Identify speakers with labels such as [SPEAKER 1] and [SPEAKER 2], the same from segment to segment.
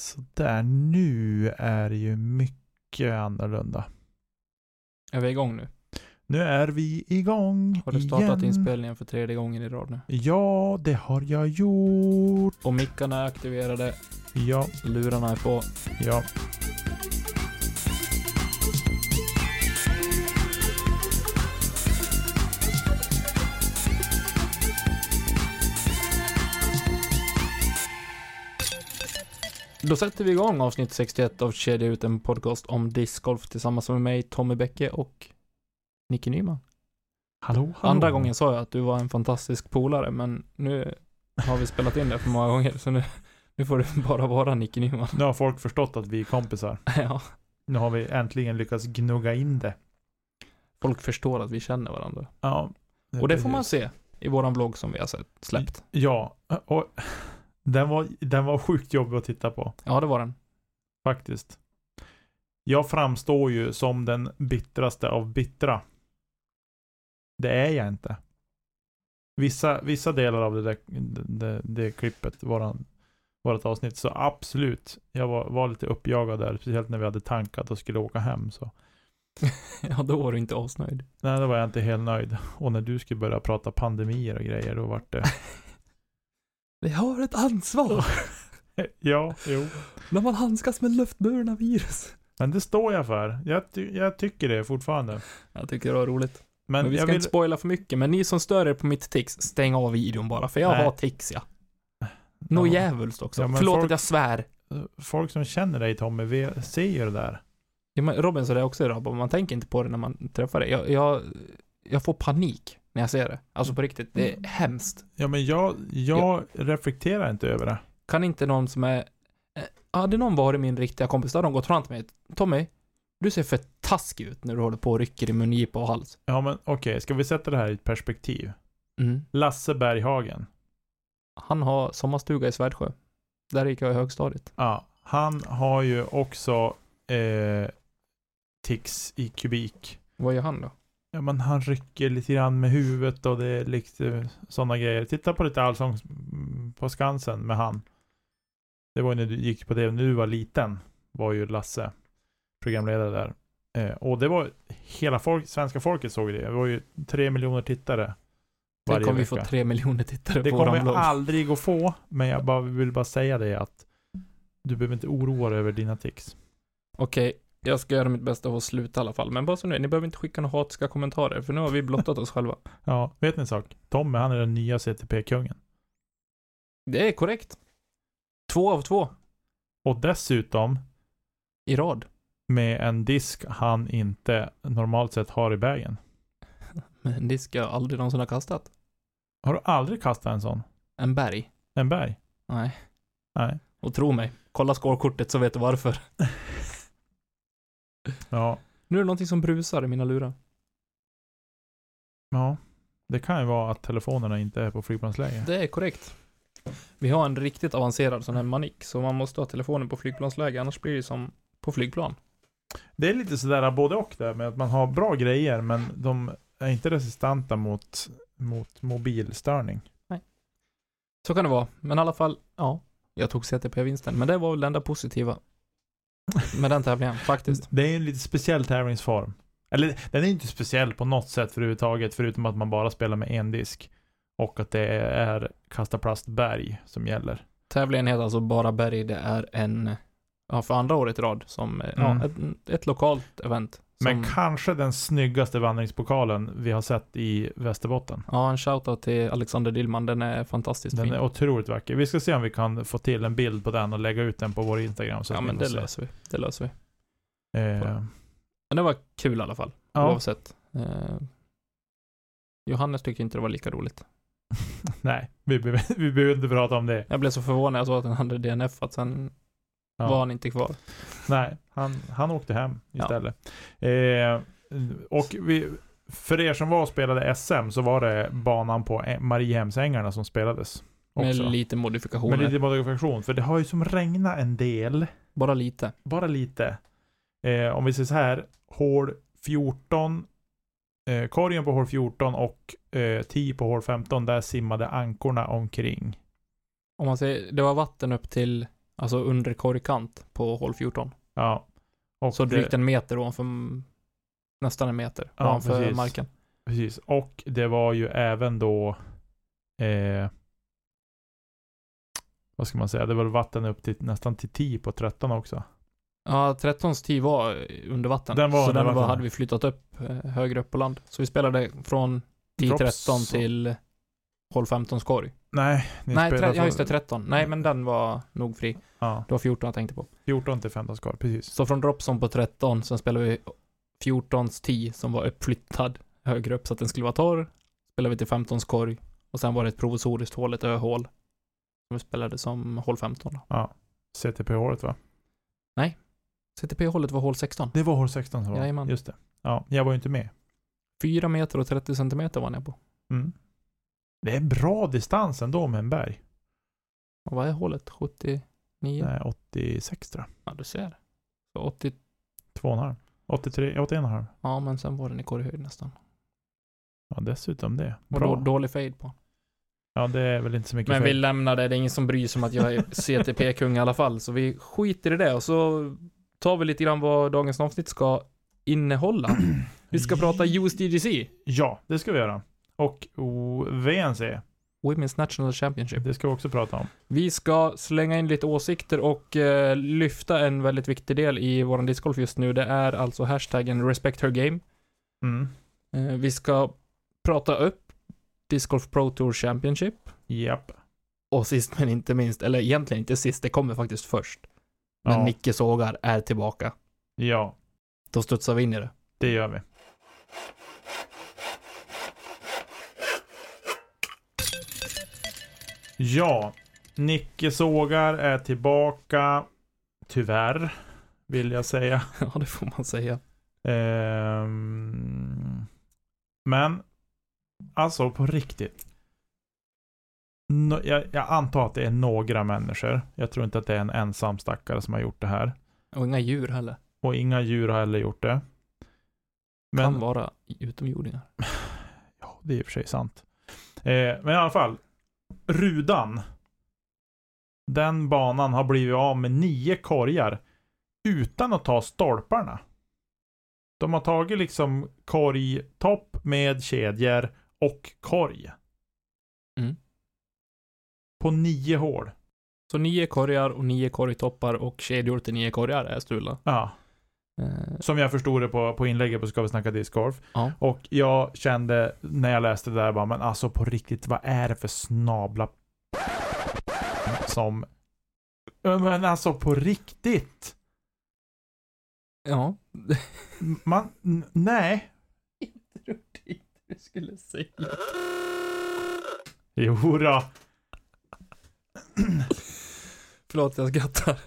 [SPEAKER 1] Så där nu är det ju mycket annorlunda.
[SPEAKER 2] Är vi igång nu?
[SPEAKER 1] Nu är vi igång
[SPEAKER 2] Har du startat
[SPEAKER 1] igen.
[SPEAKER 2] inspelningen för tredje gången i rad nu?
[SPEAKER 1] Ja, det har jag gjort.
[SPEAKER 2] Och mickarna är aktiverade,
[SPEAKER 1] Ja,
[SPEAKER 2] lurarna är på.
[SPEAKER 1] ja.
[SPEAKER 2] Då sätter vi igång avsnitt 61 av Kedja ut, en podcast om discgolf tillsammans med mig, Tommy Bäcke och Nicke Nyman.
[SPEAKER 1] Hallå, hallå.
[SPEAKER 2] Andra gången sa jag att du var en fantastisk polare, men nu har vi spelat in det för många gånger, så nu, nu får det bara vara Nicke Nyman.
[SPEAKER 1] Nu har folk förstått att vi är kompisar.
[SPEAKER 2] ja,
[SPEAKER 1] Nu har vi äntligen lyckats gnugga in det.
[SPEAKER 2] folk förstår att vi känner varandra.
[SPEAKER 1] Ja.
[SPEAKER 2] Och det får man
[SPEAKER 1] precis.
[SPEAKER 2] se i våran vlogg som vi har sett, släppt.
[SPEAKER 1] Ja, och den var, den var sjukt jobbig att titta på.
[SPEAKER 2] Ja, det var den.
[SPEAKER 1] Faktiskt. Jag framstår ju som den bittraste av bittra. Det är jag inte. Vissa, vissa delar av det där det, det, klippet, våran, vårat avsnitt, så absolut. Jag var, var lite uppjagad där, speciellt när vi hade tankat och skulle åka hem. Så.
[SPEAKER 2] Ja, då var du inte asnöjd.
[SPEAKER 1] Nej, då var jag inte helt nöjd. Och när du skulle börja prata pandemier och grejer, då vart det...
[SPEAKER 2] Vi har ett ansvar
[SPEAKER 1] ja, jo.
[SPEAKER 2] när man handskas med luftburna virus.
[SPEAKER 1] Men det står jag för. Jag, ty jag tycker det fortfarande.
[SPEAKER 2] Jag tycker det var roligt.
[SPEAKER 1] Men,
[SPEAKER 2] Men vi ska
[SPEAKER 1] jag vill...
[SPEAKER 2] inte spoila för mycket, men ni som stör er på mitt tics, stäng av videon bara, för jag
[SPEAKER 1] Nej.
[SPEAKER 2] har tics ja. Nå
[SPEAKER 1] Ja.
[SPEAKER 2] djävulskt också.
[SPEAKER 1] Ja,
[SPEAKER 2] Förlåt
[SPEAKER 1] folk-
[SPEAKER 2] att jag svär.
[SPEAKER 1] Folk som känner dig Tommy, vi ser ju det där.
[SPEAKER 2] Ja, men Robin sa det också idag, man tänker inte på det när man träffar det. Jag, jag, jag får panik när jag ser det. Alltså på riktigt, det är hemskt.
[SPEAKER 1] Ja men jag, jag reflekterar inte över det.
[SPEAKER 2] Kan inte någon som är... eh, Hade någon varit min riktiga kompis, då hade de gått fram till mig. Tommy, du ser för taskig ut när du håller på och rycker i mungipa och hals.
[SPEAKER 1] Ja men okej, ska vi sätta det här i ett perspektiv?
[SPEAKER 2] Mm.
[SPEAKER 1] Lasse Berghagen.
[SPEAKER 2] Han har sommarstuga i Svärdsjö. Där gick jag i högstadiet.
[SPEAKER 1] Ja, han har ju också eh, tics i kubik.
[SPEAKER 2] Vad gör han då?
[SPEAKER 1] Ja men han rycker lite grann med huvudet och det är lite sådana grejer. Titta på lite Allsång på Skansen med han. Det var ju när du gick på det, när du var liten. Var ju Lasse programledare där. Eh, och det var hela folk, svenska folket såg det. Det var ju tre miljoner tittare.
[SPEAKER 2] Det
[SPEAKER 1] varje
[SPEAKER 2] kommer vi få tre miljoner tittare
[SPEAKER 1] Det
[SPEAKER 2] på
[SPEAKER 1] kommer
[SPEAKER 2] våran
[SPEAKER 1] jag
[SPEAKER 2] vlogg.
[SPEAKER 1] aldrig att få. Men jag bara, vill bara säga det att du behöver inte oroa dig över dina tics.
[SPEAKER 2] Okej, jag ska göra mitt bästa för att sluta i alla fall. Men bara så nu, ni behöver inte skicka några hatiska kommentarer, för nu har vi blottat oss själva.
[SPEAKER 1] Ja, vet ni en sak? Tommy, han är den nya CTP-kungen.
[SPEAKER 2] Det är korrekt. Två av två
[SPEAKER 1] Och dessutom
[SPEAKER 2] i rad.
[SPEAKER 1] med en disk han inte normalt sett har i bagen.
[SPEAKER 2] Men en disk jag aldrig någonsin har kastat.
[SPEAKER 1] Har du aldrig kastat en sån?
[SPEAKER 2] En berg?
[SPEAKER 1] En berg?
[SPEAKER 2] Nej.
[SPEAKER 1] Nej.
[SPEAKER 2] Och tro mig, kolla skålkortet så vet du varför.
[SPEAKER 1] Ja.
[SPEAKER 2] Nu är det någonting som brusar i mina lurar.
[SPEAKER 1] Ja. Det kan ju vara att telefonerna inte är på flygplansläge.
[SPEAKER 2] Det är korrekt. Vi har en riktigt avancerad sån här manik, så man måste ha telefonen på flygplansläge, annars blir det som på flygplan.
[SPEAKER 1] Det är lite sådär både och där med att man har bra grejer men de är inte resistenta mot, mot mobilstörning.
[SPEAKER 2] Så kan det vara, men i alla fall, ja. Jag tog CTP-vinsten, men det var väl det enda positiva med den tävlingen, faktiskt.
[SPEAKER 1] Det är en lite speciell tävlingsform. Eller den är inte speciell på något sätt för överhuvudtaget förutom att man bara spelar med en disk. Och att det är kasta plastberg som gäller.
[SPEAKER 2] Tävlingen heter alltså Bara Berg, det är en, ja för andra året i rad, som,
[SPEAKER 1] Mm.
[SPEAKER 2] ja, ett, ett lokalt event.
[SPEAKER 1] Men
[SPEAKER 2] Som,
[SPEAKER 1] kanske den snyggaste vandringspokalen vi har sett i Västerbotten.
[SPEAKER 2] ja, en shoutout till Alexander Dillman, den är fantastiskt
[SPEAKER 1] Den
[SPEAKER 2] fin.
[SPEAKER 1] är otroligt vacker. Vi ska se om vi kan få till en bild på den och lägga ut den på vår Instagram. Så
[SPEAKER 2] ja men det
[SPEAKER 1] se.
[SPEAKER 2] löser vi, det löser vi.
[SPEAKER 1] Eh,
[SPEAKER 2] Men det var kul i alla fall,
[SPEAKER 1] ja,
[SPEAKER 2] oavsett. Eh, Johannes tyckte inte det var lika roligt.
[SPEAKER 1] nej, vi, behöver- vi behöver inte prata om det.
[SPEAKER 2] Jag blev så förvånad när jag såg att han hade DNF, att sen
[SPEAKER 1] Ja.
[SPEAKER 2] var han inte kvar.
[SPEAKER 1] Nej, han, han åkte hem
[SPEAKER 2] Ja.
[SPEAKER 1] istället. Eh, och vi, för er som var och spelade SM så var det banan på Mariehemsängarna som spelades.
[SPEAKER 2] Med
[SPEAKER 1] Också.
[SPEAKER 2] lite modifikationer.
[SPEAKER 1] Med lite modifikation. För det har ju som regnat en del.
[SPEAKER 2] Bara lite.
[SPEAKER 1] Bara lite. Eh, om vi säger så här. Hål 14. Eh, korgen på hål 14 och eh, 10 på hål 15. Där simmade ankorna omkring.
[SPEAKER 2] Om man säger, det var vatten upp till, Alltså under korgkant på hål 14.
[SPEAKER 1] Ja. Och
[SPEAKER 2] Så
[SPEAKER 1] det-
[SPEAKER 2] drygt en meter ovanför, nästan en meter
[SPEAKER 1] Ja,
[SPEAKER 2] ovanför
[SPEAKER 1] precis.
[SPEAKER 2] marken.
[SPEAKER 1] Precis, och det var ju även då eh, vad ska man säga, det var vatten upp till nästan till 10 på 13 också.
[SPEAKER 2] Ja, 13s tid var under vatten.
[SPEAKER 1] Den var
[SPEAKER 2] så den var, hade vi flyttat upp eh, högre upp på land. Så vi spelade från 10-13
[SPEAKER 1] Drops-
[SPEAKER 2] till hål 15 korg.
[SPEAKER 1] Nej, ni
[SPEAKER 2] Nej,
[SPEAKER 1] spelade
[SPEAKER 2] ja just det, 13. Nej, men den var nog fri.
[SPEAKER 1] Ja,
[SPEAKER 2] Det var 14 jag tänkte på.
[SPEAKER 1] 14 till 15 skor, precis.
[SPEAKER 2] Så från dropzone på 13, sen spelade vi 14s 10 som var uppflyttad högre upp så att den skulle vara torr. Spelade vi till 15s korg. Och sen var det ett provisoriskt hål, ett öhål. Som vi spelade som hål 15 då.
[SPEAKER 1] Ja. CTP-hålet va?
[SPEAKER 2] CTP-hålet var hål 16.
[SPEAKER 1] Det var hål 16 som var.
[SPEAKER 2] Jajamän.
[SPEAKER 1] Just det. Ja, jag var ju inte med.
[SPEAKER 2] 4 meter och 30 centimeter var jag på.
[SPEAKER 1] Mm. Det är bra distans ändå med en berg.
[SPEAKER 2] Och vad är hålet? 79?
[SPEAKER 1] Nej, 86 tror jag.
[SPEAKER 2] Ja, du ser. Så 80,
[SPEAKER 1] 2,5. 83, 81,5.
[SPEAKER 2] ja men sen var den i korghöjd nästan.
[SPEAKER 1] Ja, dessutom det.
[SPEAKER 2] Och
[SPEAKER 1] Bra.
[SPEAKER 2] då, dålig fade på.
[SPEAKER 1] Ja, det är väl inte så mycket
[SPEAKER 2] Men
[SPEAKER 1] fel.
[SPEAKER 2] vi lämnar det, det är ingen som bryr sig om att jag är CTP-kung i alla fall. Så vi skiter i det och så tar vi lite grann vad dagens avsnitt ska innehålla. Vi ska prata USDGC,
[SPEAKER 1] Ja, det ska vi göra. Och VNC,
[SPEAKER 2] Women's National Championship.
[SPEAKER 1] det ska vi också prata om.
[SPEAKER 2] Vi ska slänga in lite åsikter och eh, lyfta en väldigt viktig del i våran discgolf just nu. Det är alltså hashtaggen Respect Her Game.
[SPEAKER 1] Mm.
[SPEAKER 2] Eh, vi ska prata upp Disc Golf Pro Tour Championship.
[SPEAKER 1] Japp.
[SPEAKER 2] Och sist men inte minst, eller egentligen inte sist, det kommer faktiskt först. Men
[SPEAKER 1] Ja.
[SPEAKER 2] Nicke Sågar är tillbaka.
[SPEAKER 1] Ja,
[SPEAKER 2] Då studsar vi in i det.
[SPEAKER 1] det gör vi. Ja, Nicke Sågar är tillbaka. Tyvärr, vill jag säga.
[SPEAKER 2] ja, det får man säga.
[SPEAKER 1] Ehm, men, alltså på riktigt. Nå- jag, jag antar att det är några människor. Jag tror inte att det är en ensam stackare som har gjort det här.
[SPEAKER 2] Och inga djur heller.
[SPEAKER 1] Och inga djur har heller gjort det. Men,
[SPEAKER 2] Kan vara utomjordingar.
[SPEAKER 1] ja, det är i och för sig sant. Eh, men i alla fall. Rudan. Den banan har blivit av med nio korgar. Utan att ta stolparna. De har tagit liksom korgtopp med kedjor och korg.
[SPEAKER 2] Mm.
[SPEAKER 1] På nio hål.
[SPEAKER 2] Så nio korgar och nio korgtoppar och kedjor till nio korgar är stulna.
[SPEAKER 1] Ja.
[SPEAKER 2] Eh,
[SPEAKER 1] Som jag förstod det på, på inlägget på Ska vi snacka discgolf.
[SPEAKER 2] Ja.
[SPEAKER 1] Och jag kände när jag läste det där bara, men alltså på riktigt, vad är det för snabla som... Men alltså på riktigt!
[SPEAKER 2] ja.
[SPEAKER 1] Man, nej.
[SPEAKER 2] Jag trodde inte du skulle säga.
[SPEAKER 1] Jo då.
[SPEAKER 2] Förlåt, jag skrattar.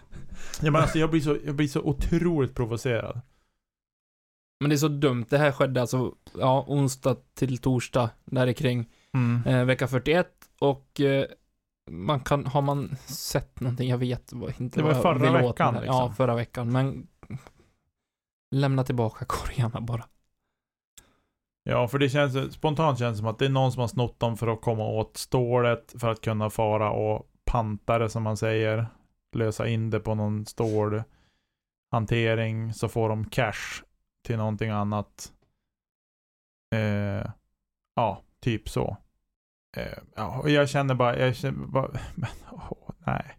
[SPEAKER 1] Ja, men alltså jag blir, så, jag blir så otroligt provocerad.
[SPEAKER 2] Men det är så dumt. Det här skedde alltså, ja, onsdag till torsdag, där kring eh, vecka 41. Och eh, man kan, har man sett någonting, jag vet inte
[SPEAKER 1] Det var
[SPEAKER 2] vad
[SPEAKER 1] förra veckan,
[SPEAKER 2] det.
[SPEAKER 1] liksom.
[SPEAKER 2] Ja, förra veckan. Men lämna tillbaka korgarna bara.
[SPEAKER 1] Ja, för det känns spontant känns det som att det är någon som har snott dem för att komma åt stålet för att kunna fara och panta det som man säger. Lösa in det på någon stålhantering så får de cash till någonting annat. Eh, ja, typ så. Eh, ja, och jag känner bara, jag känner bara, men åh, nej.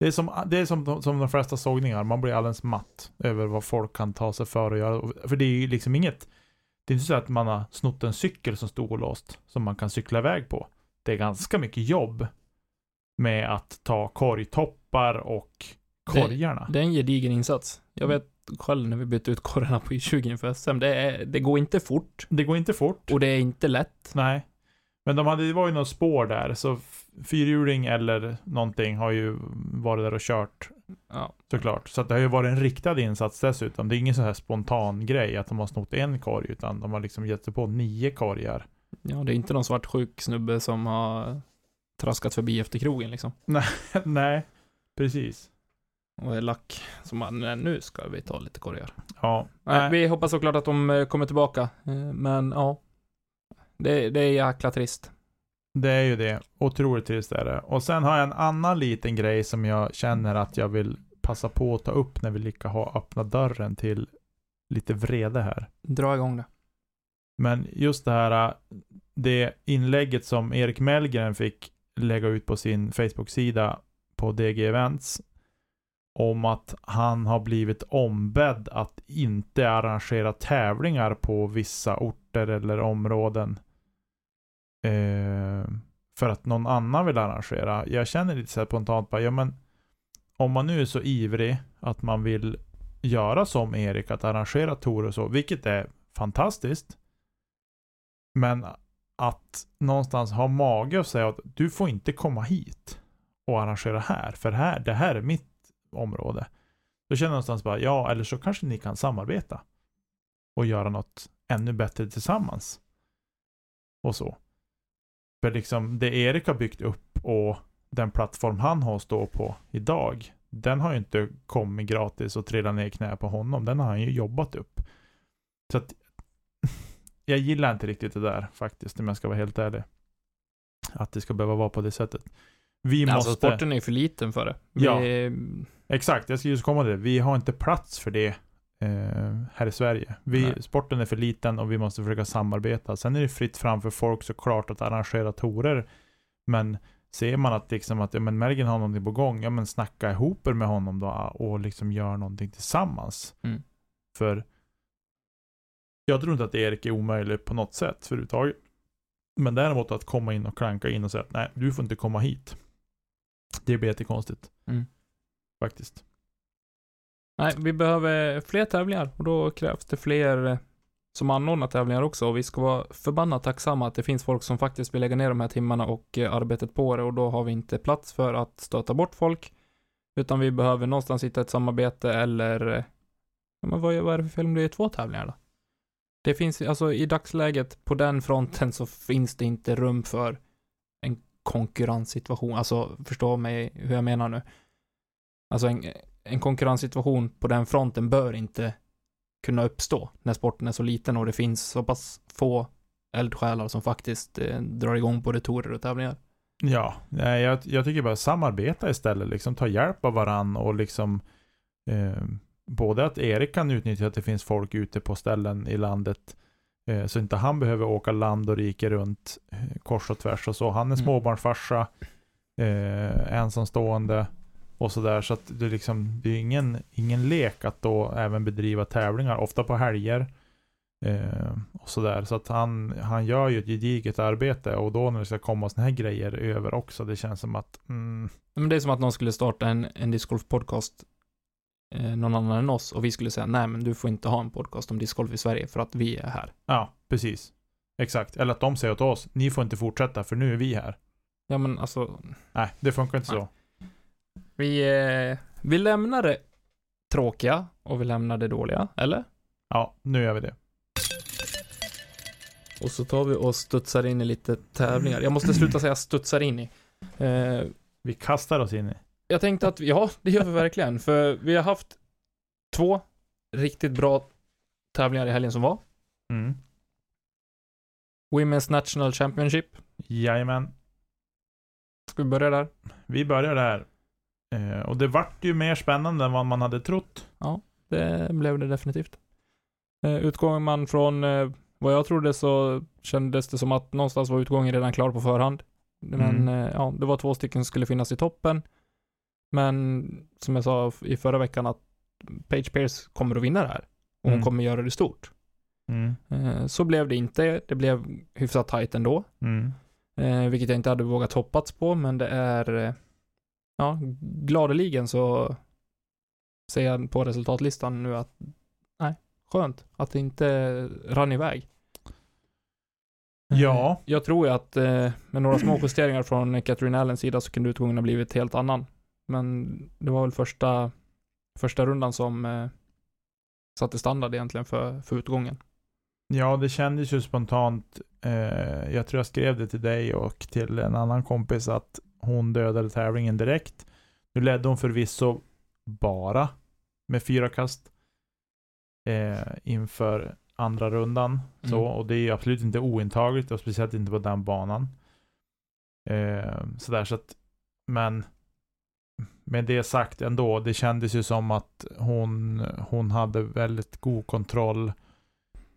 [SPEAKER 1] Det är, som, det är som, de- som de flesta sågningar, man blir alldeles matt över vad folk kan ta sig för att göra. För det är ju liksom inget det är inte så att man har snott en cykel som stod låst som man kan cykla iväg på. Det är ganska mycket jobb med att ta korgtoppar och korgarna.
[SPEAKER 2] Det är en gedigen insats. Jag vet själv när vi bytte ut korgarna på I20 inför SM. Det, är, det går inte fort
[SPEAKER 1] Det går inte fort.
[SPEAKER 2] och det är inte lätt.
[SPEAKER 1] Nej. Men de hade, det var ju något spår där, så fyrhjuling eller någonting har ju varit där och kört
[SPEAKER 2] Ja.
[SPEAKER 1] såklart. Så det har ju varit en riktad insats dessutom. Det är ingen sån här spontan grej att de har snott en korg, utan de har liksom gett sig på nio korgar.
[SPEAKER 2] ja, det är inte någon svartsjuk snubbe som har traskat förbi efter krogen liksom.
[SPEAKER 1] Nej, precis.
[SPEAKER 2] Och är lack. Som man, nej, nu ska vi ta lite korgar.
[SPEAKER 1] Ja.
[SPEAKER 2] Nej,
[SPEAKER 1] Nej.
[SPEAKER 2] vi hoppas såklart att de eh, kommer tillbaka. Eh, Men ja. Det, det är jäkla trist.
[SPEAKER 1] Det är ju det. Otroligt trist är det. Och sen har jag en annan liten grej som jag känner att jag vill passa på att ta upp när vi lika har öppnat dörren till lite vrede här.
[SPEAKER 2] Dra igång det.
[SPEAKER 1] Men just det här, det inlägget som Erik Mellgren fick lägga ut på sin Facebook-sida på DG Events om att han har blivit ombedd att inte arrangera tävlingar på vissa orter eller områden. Eh, för att någon annan vill arrangera. Jag känner lite så här spontant bara, ja men om man nu är så ivrig att man vill göra som Erik, att arrangera tour och så, vilket är fantastiskt. Men att någonstans ha mage och säga att du får inte komma hit och arrangera här, för här, det här är mitt område. Då känner jag någonstans bara, ja, eller så kanske ni kan samarbeta och göra något ännu bättre tillsammans. Och så. För liksom det Erik har byggt upp och den plattform han har att stå på idag, den har ju inte kommit gratis och trillat ner i knä på honom. Den har han ju jobbat upp. Så att jag gillar inte riktigt det där faktiskt, om jag ska vara helt ärlig. Att det ska behöva vara på det sättet. Vi
[SPEAKER 2] Alltså
[SPEAKER 1] måste...
[SPEAKER 2] sporten är för liten för det. Vi,
[SPEAKER 1] Ja. Exakt, jag ska just komma till det. Vi har inte plats för det eh, här i Sverige. Vi,
[SPEAKER 2] Nej.
[SPEAKER 1] sporten är för liten och vi måste försöka samarbeta. Sen är det fritt fram för folk såklart att arrangera torer. Men ser man att, liksom att ja, men Mergen har någonting på gång, ja men snacka ihop er med honom då och liksom gör någonting tillsammans.
[SPEAKER 2] Mm.
[SPEAKER 1] För jag tror inte att Erik är omöjlig på något sätt överhuvudtaget. Men däremot att komma in och klanka in och säga att nej, du får inte komma hit. Det blir jättekonstigt.
[SPEAKER 2] Mm.
[SPEAKER 1] Faktiskt.
[SPEAKER 2] Nej, vi behöver fler tävlingar och då krävs det fler eh, som anordnar tävlingar också och vi ska vara förbannat tacksamma att det finns folk som faktiskt vill lägga ner de här timmarna och eh, arbetet på det och då har vi inte plats för att stöta bort folk utan vi behöver någonstans hitta ett samarbete eller eh, men vad, är- vad är det för fel om det är två tävlingar då? Det finns, alltså i dagsläget på den fronten så finns det inte rum för en konkurrenssituation, alltså förstå mig hur jag menar nu. Alltså en, en konkurrenssituation på den fronten bör inte kunna uppstå när sporten är så liten och det finns så pass få eldsjälar som faktiskt eh, drar igång både torer och tävlingar.
[SPEAKER 1] Ja, nej, jag, jag tycker bara samarbeta istället. Liksom ta hjälp av varann och liksom eh, både att Erik kan utnyttja att det finns folk ute på ställen i landet eh, så inte han behöver åka land och rike runt eh, kors och tvärs och så. Han är
[SPEAKER 2] Mm.
[SPEAKER 1] småbarnsfarsa, eh, ensamstående och sådär. Så att det, liksom, det är ingen, ingen lek att då även bedriva tävlingar, ofta på helger. Eh, och sådär. Så att han, han gör ju ett gediget arbete och då när det ska komma såna här grejer över också, det känns som att mm,
[SPEAKER 2] Men det är som att någon skulle starta en, en discgolf podcast någon annan än oss och vi skulle säga nej men du får inte ha en podcast om discgolf i Sverige för att vi är här.
[SPEAKER 1] ja, precis. Exakt. Eller att de säger åt oss, ni får inte fortsätta för nu är vi här.
[SPEAKER 2] Ja men alltså,
[SPEAKER 1] Nej, det funkar inte
[SPEAKER 2] Nej.
[SPEAKER 1] så.
[SPEAKER 2] vi, eh, vi lämnar det tråkiga och vi lämnar det dåliga, eller?
[SPEAKER 1] Ja, nu gör vi det.
[SPEAKER 2] Och så tar vi och studsar in i lite tävlingar. Jag måste sluta säga studsar in i. Eh,
[SPEAKER 1] Vi kastar oss in i.
[SPEAKER 2] jag tänkte att, ja, det gör vi verkligen. För vi har haft två riktigt bra tävlingar i helgen som var.
[SPEAKER 1] Mm.
[SPEAKER 2] Women's National Championship.
[SPEAKER 1] Jajamän.
[SPEAKER 2] Ska vi börja där?
[SPEAKER 1] Vi börjar där. Eh, och det vart ju mer spännande än vad man hade trott.
[SPEAKER 2] Det blev det definitivt. Eh, utgår man från eh, vad jag trodde så kändes det som att någonstans var utgången redan klar på förhand. Men
[SPEAKER 1] Mm.
[SPEAKER 2] eh, ja, det var två stycken som skulle finnas i toppen. Men som jag sa i förra veckan att Page Pierce kommer att vinna det här. Och hon
[SPEAKER 1] Mm.
[SPEAKER 2] kommer göra det stort.
[SPEAKER 1] Mm.
[SPEAKER 2] Eh, så blev det inte. Det blev hyfsat tajt ändå.
[SPEAKER 1] Mm.
[SPEAKER 2] Eh, vilket jag inte hade vågat hoppats på, men det är eh, ja, gladeligen så ser jag på resultatlistan nu att nej, skönt att det inte rann iväg.
[SPEAKER 1] Ja.
[SPEAKER 2] Jag tror ju att med några små justeringar från Catherine Allens sida så kunde utgången ha blivit helt annan. Men det var väl första, första rundan som eh, satte standard egentligen för, för utgången.
[SPEAKER 1] Ja, det kändes ju spontant. Eh, jag tror jag skrev det till dig och till en annan kompis att hon dödade tävlingen direkt. Nu ledde hon förvisso bara med fyra kast eh, inför andra rundan. Så,
[SPEAKER 2] Mm.
[SPEAKER 1] och det är absolut inte ointagligt och speciellt inte på den banan. Eh, sådär så att, men med det sagt ändå, det kändes ju som att hon, hon hade väldigt god kontroll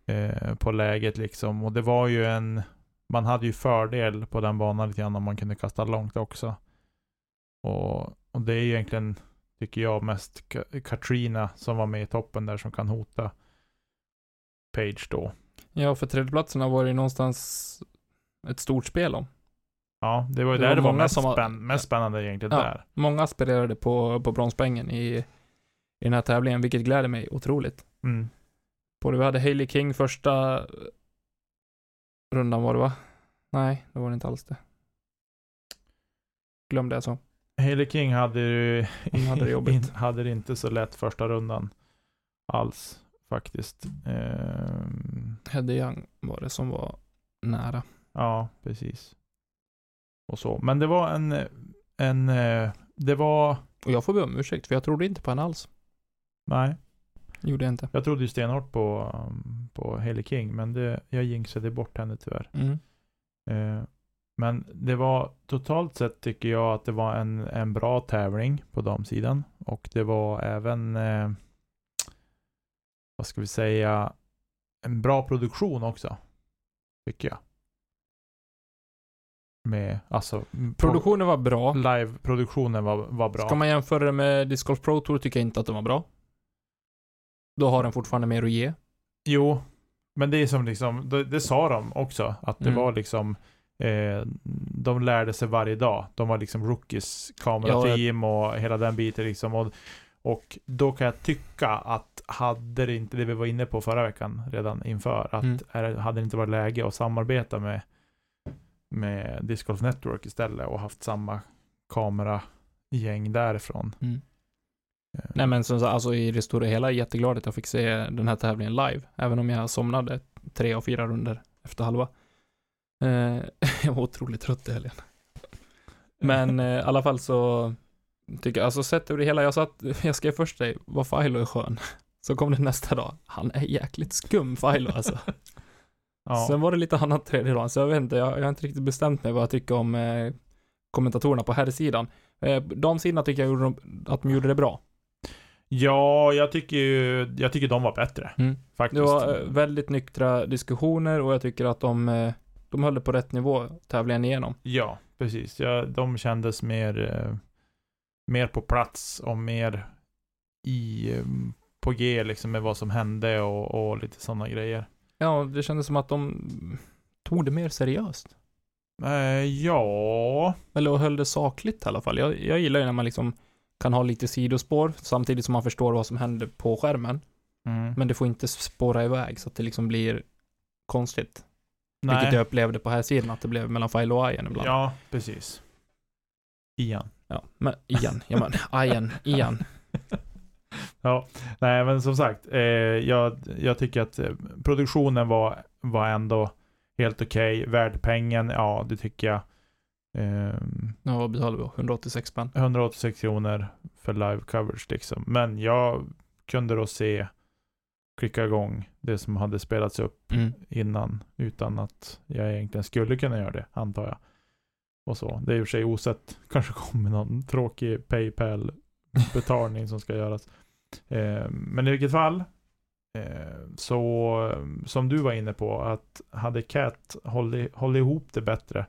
[SPEAKER 1] eh, på läget liksom. Och det var ju en, man hade ju fördel på den banan lite grann om man kunde kasta långt också. Och, och det är ju egentligen, tycker jag, mest Katrina som var med i toppen där som kan hota Page då.
[SPEAKER 2] Ja, för tredjeplatserna var det ju någonstans ett stort spel om.
[SPEAKER 1] Ja, det var ju
[SPEAKER 2] Det
[SPEAKER 1] där
[SPEAKER 2] var
[SPEAKER 1] det var
[SPEAKER 2] många
[SPEAKER 1] mest,
[SPEAKER 2] som var-
[SPEAKER 1] spänn, mest spännande egentligen
[SPEAKER 2] Ja.
[SPEAKER 1] där.
[SPEAKER 2] Många aspirerade på, på bronspoängen i, i den här tävlingen, vilket gläder mig otroligt.
[SPEAKER 1] Mm.
[SPEAKER 2] Både vi hade Hailey King första rundan var det va? Nej, det var det inte alls det. Glömde jag så.
[SPEAKER 1] Hailey King hade ju
[SPEAKER 2] hade det jobbigt.
[SPEAKER 1] hade det inte så lätt första rundan alls faktiskt. Ehm,
[SPEAKER 2] Hedde Young var det som var nära.
[SPEAKER 1] ja, precis. Och så. Men det var en, en, eh, det var,
[SPEAKER 2] Och jag får be om ursäkt, för jag trodde inte på henne alls.
[SPEAKER 1] nej,
[SPEAKER 2] Gjorde jag inte.
[SPEAKER 1] jag trodde ju stenhårt på, um, på Hailey King, men det, jag jinxade bort henne tyvärr.
[SPEAKER 2] Mm.
[SPEAKER 1] Eh, men det var totalt sett tycker jag att det var en, en bra tävling på damsidan. Och det var även, eh, vad ska vi säga, en bra produktion också. Tycker jag. Med, alltså,
[SPEAKER 2] Produktionen var bra.
[SPEAKER 1] live-produktionen var, var bra.
[SPEAKER 2] Ska man jämföra det med Disc Golf Pro Tour tycker jag inte att den var bra. Då har den fortfarande mer att ge.
[SPEAKER 1] Jo, men det är som liksom, det, det sa de också, att det
[SPEAKER 2] Mm.
[SPEAKER 1] var liksom eh, de lärde sig varje dag. De var liksom rookies, kamerateam och hela den biten liksom. Och, och då kan jag tycka att hade det inte, det vi var inne på förra veckan redan inför, att
[SPEAKER 2] Mm.
[SPEAKER 1] är, hade det inte varit läge att samarbeta med, med Disc Golf Network istället och haft samma kameragäng därifrån.
[SPEAKER 2] Mm.
[SPEAKER 1] Eh,
[SPEAKER 2] Nej men som sagt, alltså i det stora hela jätteglad att jag fick se den här tävlingen live. Även om jag somnade tre och fyra runder efter halva. Eh, jag var otroligt trött i helgen. Men eh, i alla fall så tycker jag, alltså sett över det hela, jag satt, jag skrev först dig, vad Filo är skön. Så kom det nästa dag, han är jäkligt skum Filo alltså.
[SPEAKER 1] Ja.
[SPEAKER 2] Sen var det lite annat tredje dagen, så jag vet inte, jag, jag har inte riktigt bestämt mig vad jag tycker om eh, kommentatorerna på herrsidan. Eh, damsidan tycker jag gjorde de, att de gjorde det bra.
[SPEAKER 1] Ja, jag tycker ju, jag tycker de var bättre.
[SPEAKER 2] Mm.
[SPEAKER 1] Faktiskt.
[SPEAKER 2] Det var eh, väldigt nyktra diskussioner och jag tycker att de, eh, de höll det på rätt nivå tävlingen igenom.
[SPEAKER 1] Ja, precis. Ja, de kändes mer, eh, mer på plats och mer i, på G liksom med vad som hände och, och lite sådana grejer.
[SPEAKER 2] Ja, det kändes som att de tog det mer seriöst.
[SPEAKER 1] Eh, ja,
[SPEAKER 2] Eller höll det sakligt i alla fall. Jag, jag gillar ju när man liksom kan ha lite sidospår samtidigt som man förstår vad som händer på skärmen.
[SPEAKER 1] mm.
[SPEAKER 2] Men det får inte spåra iväg så att det liksom blir konstigt. Vilket
[SPEAKER 1] nej.
[SPEAKER 2] jag upplevde på här sidan att det blev mellan File och Ajen ibland.
[SPEAKER 1] Ja, precis. Ian.
[SPEAKER 2] ja. Men igen, ja men Ajen, igen.
[SPEAKER 1] Ja, nej men som sagt, eh, jag, jag tycker att eh, produktionen var, var ändå helt okej. Värd pengen, ja det tycker jag. Ehm,
[SPEAKER 2] Ja, vad betalar vi? 186 spänn.
[SPEAKER 1] 186 kronor för live coverage liksom. Men jag kunde då se, klicka igång det som hade spelats upp
[SPEAKER 2] Mm.
[SPEAKER 1] innan utan att jag egentligen skulle kunna göra det, antar jag. Och så. Det är i och för sig osett, kanske kommer någon tråkig Paypal-betalning som ska göras. Eh, men i vilket fall, eh, så som du var inne på, att hade Cat hållit, hållit ihop det bättre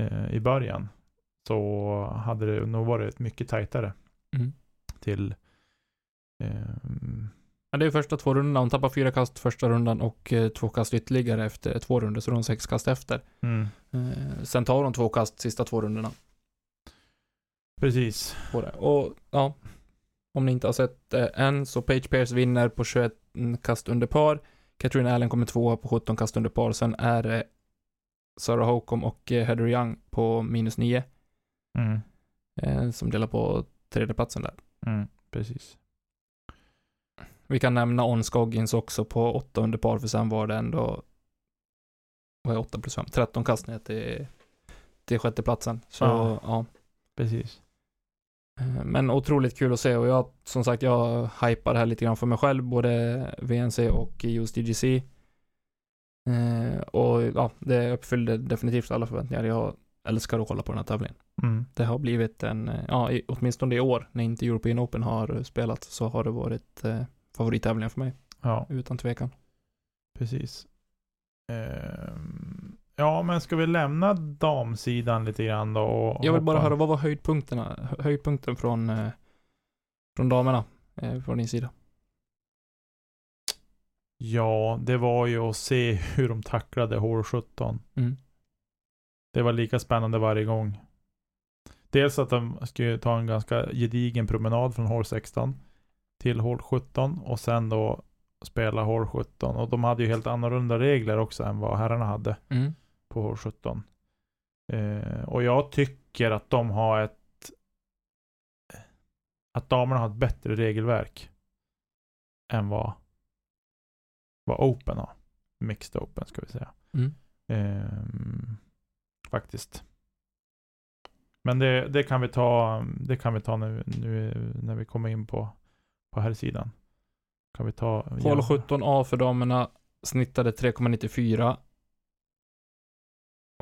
[SPEAKER 1] eh, i början så hade det nog varit mycket tajtare
[SPEAKER 2] Mm.
[SPEAKER 1] till
[SPEAKER 2] Ja, det är första två rundorna. Hon tappar fyra kast första rundan och eh, två kast ytterligare efter två runder, så hon sex kast efter.
[SPEAKER 1] mm,
[SPEAKER 2] Eh, sen tar hon två kast sista två rundorna
[SPEAKER 1] precis.
[SPEAKER 2] Och ja, om ni inte har sett det än, så Page Pierce vinner på 21 kast under par. Katrina Allen kommer tvåa på 17 kast under par. Sen är det Sarah Holcomb och eh, Heather Young på minus 9,
[SPEAKER 1] Mm,
[SPEAKER 2] eh, som delar på tredjeplatsen där.
[SPEAKER 1] mm, precis.
[SPEAKER 2] Vi kan nämna On Scoggins också på 8 under par, för sen var det ändå, vad är 8 plus 5? 13 kast ner till, till sjätteplatsen. Så
[SPEAKER 1] Ja.
[SPEAKER 2] ja.
[SPEAKER 1] Precis.
[SPEAKER 2] Eh, Men otroligt kul att se och jag, som sagt, jag hypar det här lite grann för mig själv, både VNC och just DGC. Eh, och ja, det uppfyllde definitivt alla förväntningar. Jag älskar att kolla på den här tävlingen.
[SPEAKER 1] Mm.
[SPEAKER 2] Det har blivit en, eh, ja, i, åtminstone i år när inte European Open har spelat så har det varit eh, favorittävlingen för mig,
[SPEAKER 1] Ja,
[SPEAKER 2] utan tvekan.
[SPEAKER 1] precis. Ehm, ja, men ska vi lämna damsidan lite grann då? Och
[SPEAKER 2] Jag vill bara
[SPEAKER 1] hoppa-
[SPEAKER 2] höra, vad var höjdpunkterna, hö- höjdpunkten från, eh, från damerna, eh, från din sida?
[SPEAKER 1] Ja, det var ju att se hur de tacklade hål 17.
[SPEAKER 2] Mm.
[SPEAKER 1] Det var lika spännande varje gång. Dels att de skulle ta en ganska gedigen promenad från hål 16 till hål 17 och sen då spela hål 17. Och de hade ju helt annorlunda regler också än vad herrarna hade
[SPEAKER 2] Mm.
[SPEAKER 1] På hål 17. Eh, och jag tycker att de har ett att damerna har ett bättre regelverk än vad vad Open har. Mixed Open ska vi säga.
[SPEAKER 2] Mm.
[SPEAKER 1] Ehm, faktiskt. Men det, det kan vi ta, det kan vi ta nu, nu när vi kommer in på, på här sidan. Kan vi ta...
[SPEAKER 2] Hål 17A för damerna snittade 3,94.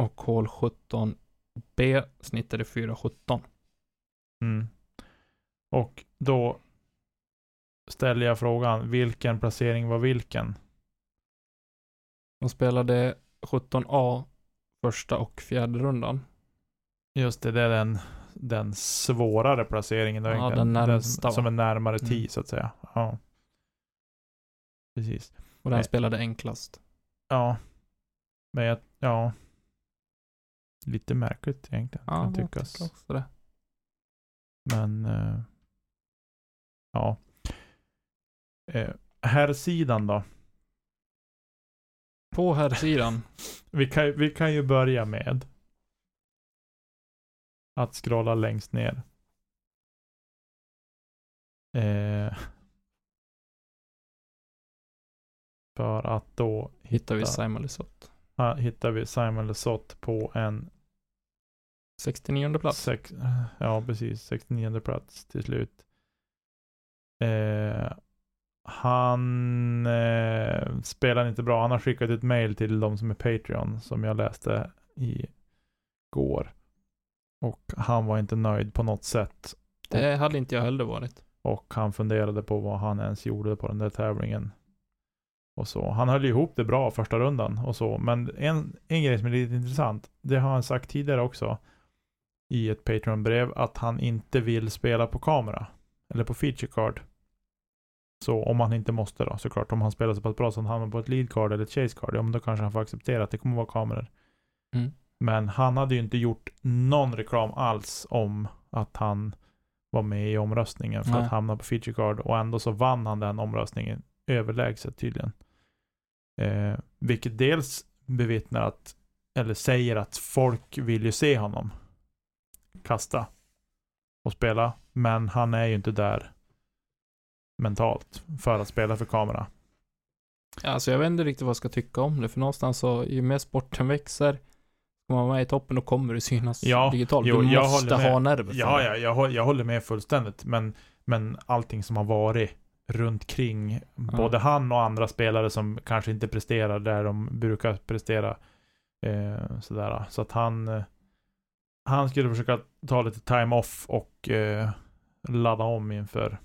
[SPEAKER 2] Och hål 17B snittade 4,17.
[SPEAKER 1] Mm. Och då ställer jag frågan, vilken placering var vilken?
[SPEAKER 2] De spelade 17A första och fjärde rundan.
[SPEAKER 1] Just det, det är den, den svårare placeringen.
[SPEAKER 2] Ja, den närmsta,
[SPEAKER 1] som är närmare
[SPEAKER 2] Mm.
[SPEAKER 1] 10 så att säga. Ja. Precis.
[SPEAKER 2] Och den
[SPEAKER 1] Nej.
[SPEAKER 2] spelade enklast.
[SPEAKER 1] Ja. Men jag, ja. Lite märkligt egentligen,
[SPEAKER 2] Ja,
[SPEAKER 1] kan
[SPEAKER 2] jag
[SPEAKER 1] tyckas.
[SPEAKER 2] tycker också det.
[SPEAKER 1] Men, eh, ja. Eh, här sidan då.
[SPEAKER 2] På här sidan.
[SPEAKER 1] Vi kan, vi kan ju börja med att scrolla längst ner. Eh, för att då
[SPEAKER 2] hittar vi
[SPEAKER 1] hitta,
[SPEAKER 2] Simon Lesoth.
[SPEAKER 1] Ah, hittar vi Simon Lesoth på en
[SPEAKER 2] 69 plats.
[SPEAKER 1] Sex, ja, precis. 69 plats till slut. Eh, han eh, spelar inte bra. Han har skickat ett mail till de som är Patreon som jag läste i går. Och han var inte nöjd på något sätt.
[SPEAKER 2] Det hade inte jag heller varit.
[SPEAKER 1] Och han funderade på vad han ens gjorde på den där tävlingen. Och så. Han höll ihop det bra första rundan och så. Men en, en grej som är lite intressant. Det har han sagt tidigare också. I ett Patreon-brev. Att han inte vill spela på kamera. Eller på feature card. Så om han inte måste då såklart. Om han spelar så pass bra så han hamnar på ett lead card eller ett chase card. Ja men då kanske han får acceptera att det kommer vara kameror.
[SPEAKER 2] Mm.
[SPEAKER 1] Men han hade ju inte gjort någon reklam alls om att han var med i omröstningen för
[SPEAKER 2] Nej.
[SPEAKER 1] att hamna på feature card och ändå så vann han den omröstningen överlägset tydligen. Eh, vilket dels bevittnar att, eller säger att folk vill ju se honom kasta och spela, men han är ju inte där mentalt för att spela för kamera.
[SPEAKER 2] Alltså jag vet inte riktigt vad jag ska tycka om det, för någonstans så, ju mer sporten växer, ska man med i toppen, då kommer det synas
[SPEAKER 1] Ja,
[SPEAKER 2] digitalt.
[SPEAKER 1] jo,
[SPEAKER 2] du måste ha nerver
[SPEAKER 1] Ja, ja jag, jag håller med fullständigt. Men, men allting som har varit runt kring både han och andra spelare som kanske inte presterar där de brukar prestera. Eh, sådär. Så att han, eh, han skulle försöka ta lite time off och eh, ladda om inför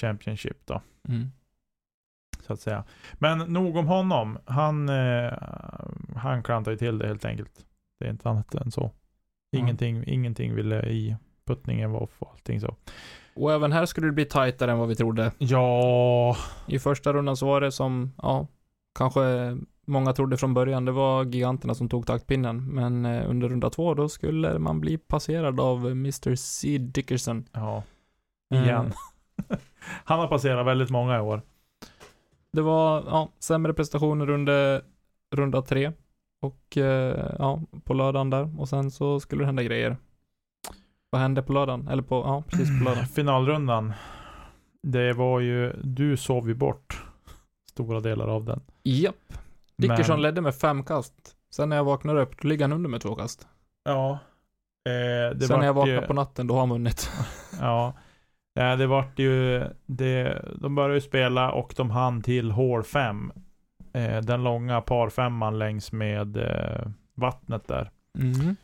[SPEAKER 1] Championship då.
[SPEAKER 2] Mm.
[SPEAKER 1] Så att säga. Men nog om honom. Han, eh, han klantar ju till det helt enkelt. Det är inte annat än så. Ingenting, ingenting ville i. Puttningen var off och allting så.
[SPEAKER 2] Och även här skulle det bli tajtare än vad vi trodde.
[SPEAKER 1] Ja,
[SPEAKER 2] I första rundan så var det som, ja, kanske många trodde från början, det var giganterna som tog taktpinnen. Men eh, under runda två, då skulle man bli passerad av Mr. C. Dickerson.
[SPEAKER 1] ja.
[SPEAKER 2] Eh,
[SPEAKER 1] Igen. Han har passerat väldigt många i år.
[SPEAKER 2] Det var, ja, sämre prestationer under runda tre. Och, eh, ja, på lördagen där. Och sen så skulle det hända grejer. Vad hände på lördagen? Eller på, ja, precis på lördagen.
[SPEAKER 1] Finalrundan. Det var ju, du sov ju bort stora delar av den.
[SPEAKER 2] Japp. Dickerson
[SPEAKER 1] Men-
[SPEAKER 2] ledde med fem kast. Sen när jag vaknade upp, då ligger han under med två kast.
[SPEAKER 1] Ja. Eh,
[SPEAKER 2] Sen när jag
[SPEAKER 1] vart ju-
[SPEAKER 2] vaknade på natten, då har han vunnit.
[SPEAKER 1] Ja. Eh, Det vart ju, det, de började ju spela och de hann till hål 5. Eh, den långa par femman längs med eh, vattnet där.
[SPEAKER 2] Mm.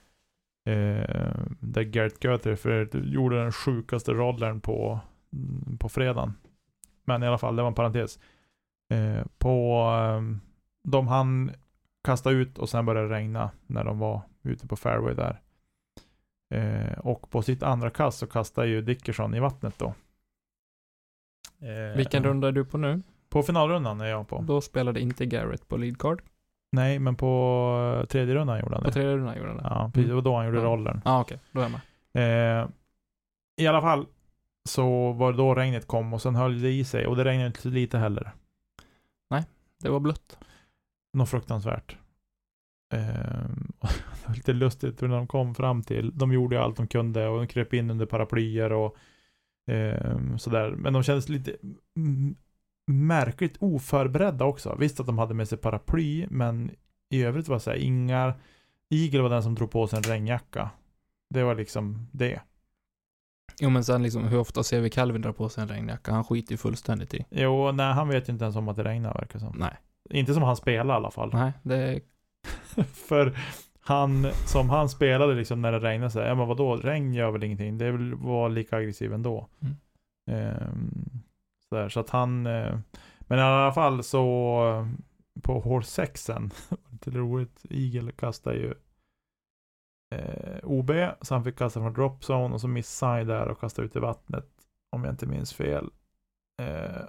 [SPEAKER 1] Eh, där Gert Göther för gjorde den sjukaste rollen på, mm, på fredagen. Men i alla fall, det var en parentes. Eh, på eh, de han kasta ut och sen började det regna när de var ute på fairway där. Eh, och på sitt andra kast så kastade ju Dickerson i vattnet då. Eh,
[SPEAKER 2] Vilken runda är du på nu?
[SPEAKER 1] På finalrundan är jag på.
[SPEAKER 2] Då spelade inte Garrett på lead card.
[SPEAKER 1] Nej, men på eh, tredje rundan gjorde han
[SPEAKER 2] På
[SPEAKER 1] det.
[SPEAKER 2] tredje rundan gjorde han det.
[SPEAKER 1] Ja, precis. Det var då han gjorde
[SPEAKER 2] Ja.
[SPEAKER 1] rollen.
[SPEAKER 2] Ja, okej. Då är jag med.
[SPEAKER 1] Eh, I alla fall så var det då regnet kom och sen höll det i sig och det regnade inte lite heller.
[SPEAKER 2] Det var blött.
[SPEAKER 1] Något fruktansvärt. Eh, det var lite lustigt när de kom fram till, de gjorde ju allt de kunde och de kröp in under paraplyer och eh, sådär. Men de kändes lite mm, märkligt oförberedda också. Visst att de hade med sig paraply, men i övrigt var det så här, inga Eagle var den som drog på sig en regnjacka. Det var liksom det.
[SPEAKER 2] Jo, men sen liksom, hur ofta ser vi Calvin dra på sig en regnjacka? Han skiter ju fullständigt i.
[SPEAKER 1] Jo, nej, han vet ju inte ens om att det regnar verkar som.
[SPEAKER 2] Nej.
[SPEAKER 1] Inte som han spelar i alla fall.
[SPEAKER 2] Nej, det...
[SPEAKER 1] För han, som han spelade liksom när det regnade så här, ja men vadå, regn gör väl ingenting. Det vara lika aggressiv ändå.
[SPEAKER 2] Mm.
[SPEAKER 1] Ehm, så, där, så att han, eh, men i alla fall så eh, på hål 6 lite roligt, Eagle kastade ju eh, OB, så han fick kasta från drop zone och så missade han ju där och kastade ut i vattnet, om jag inte minns fel. Eh,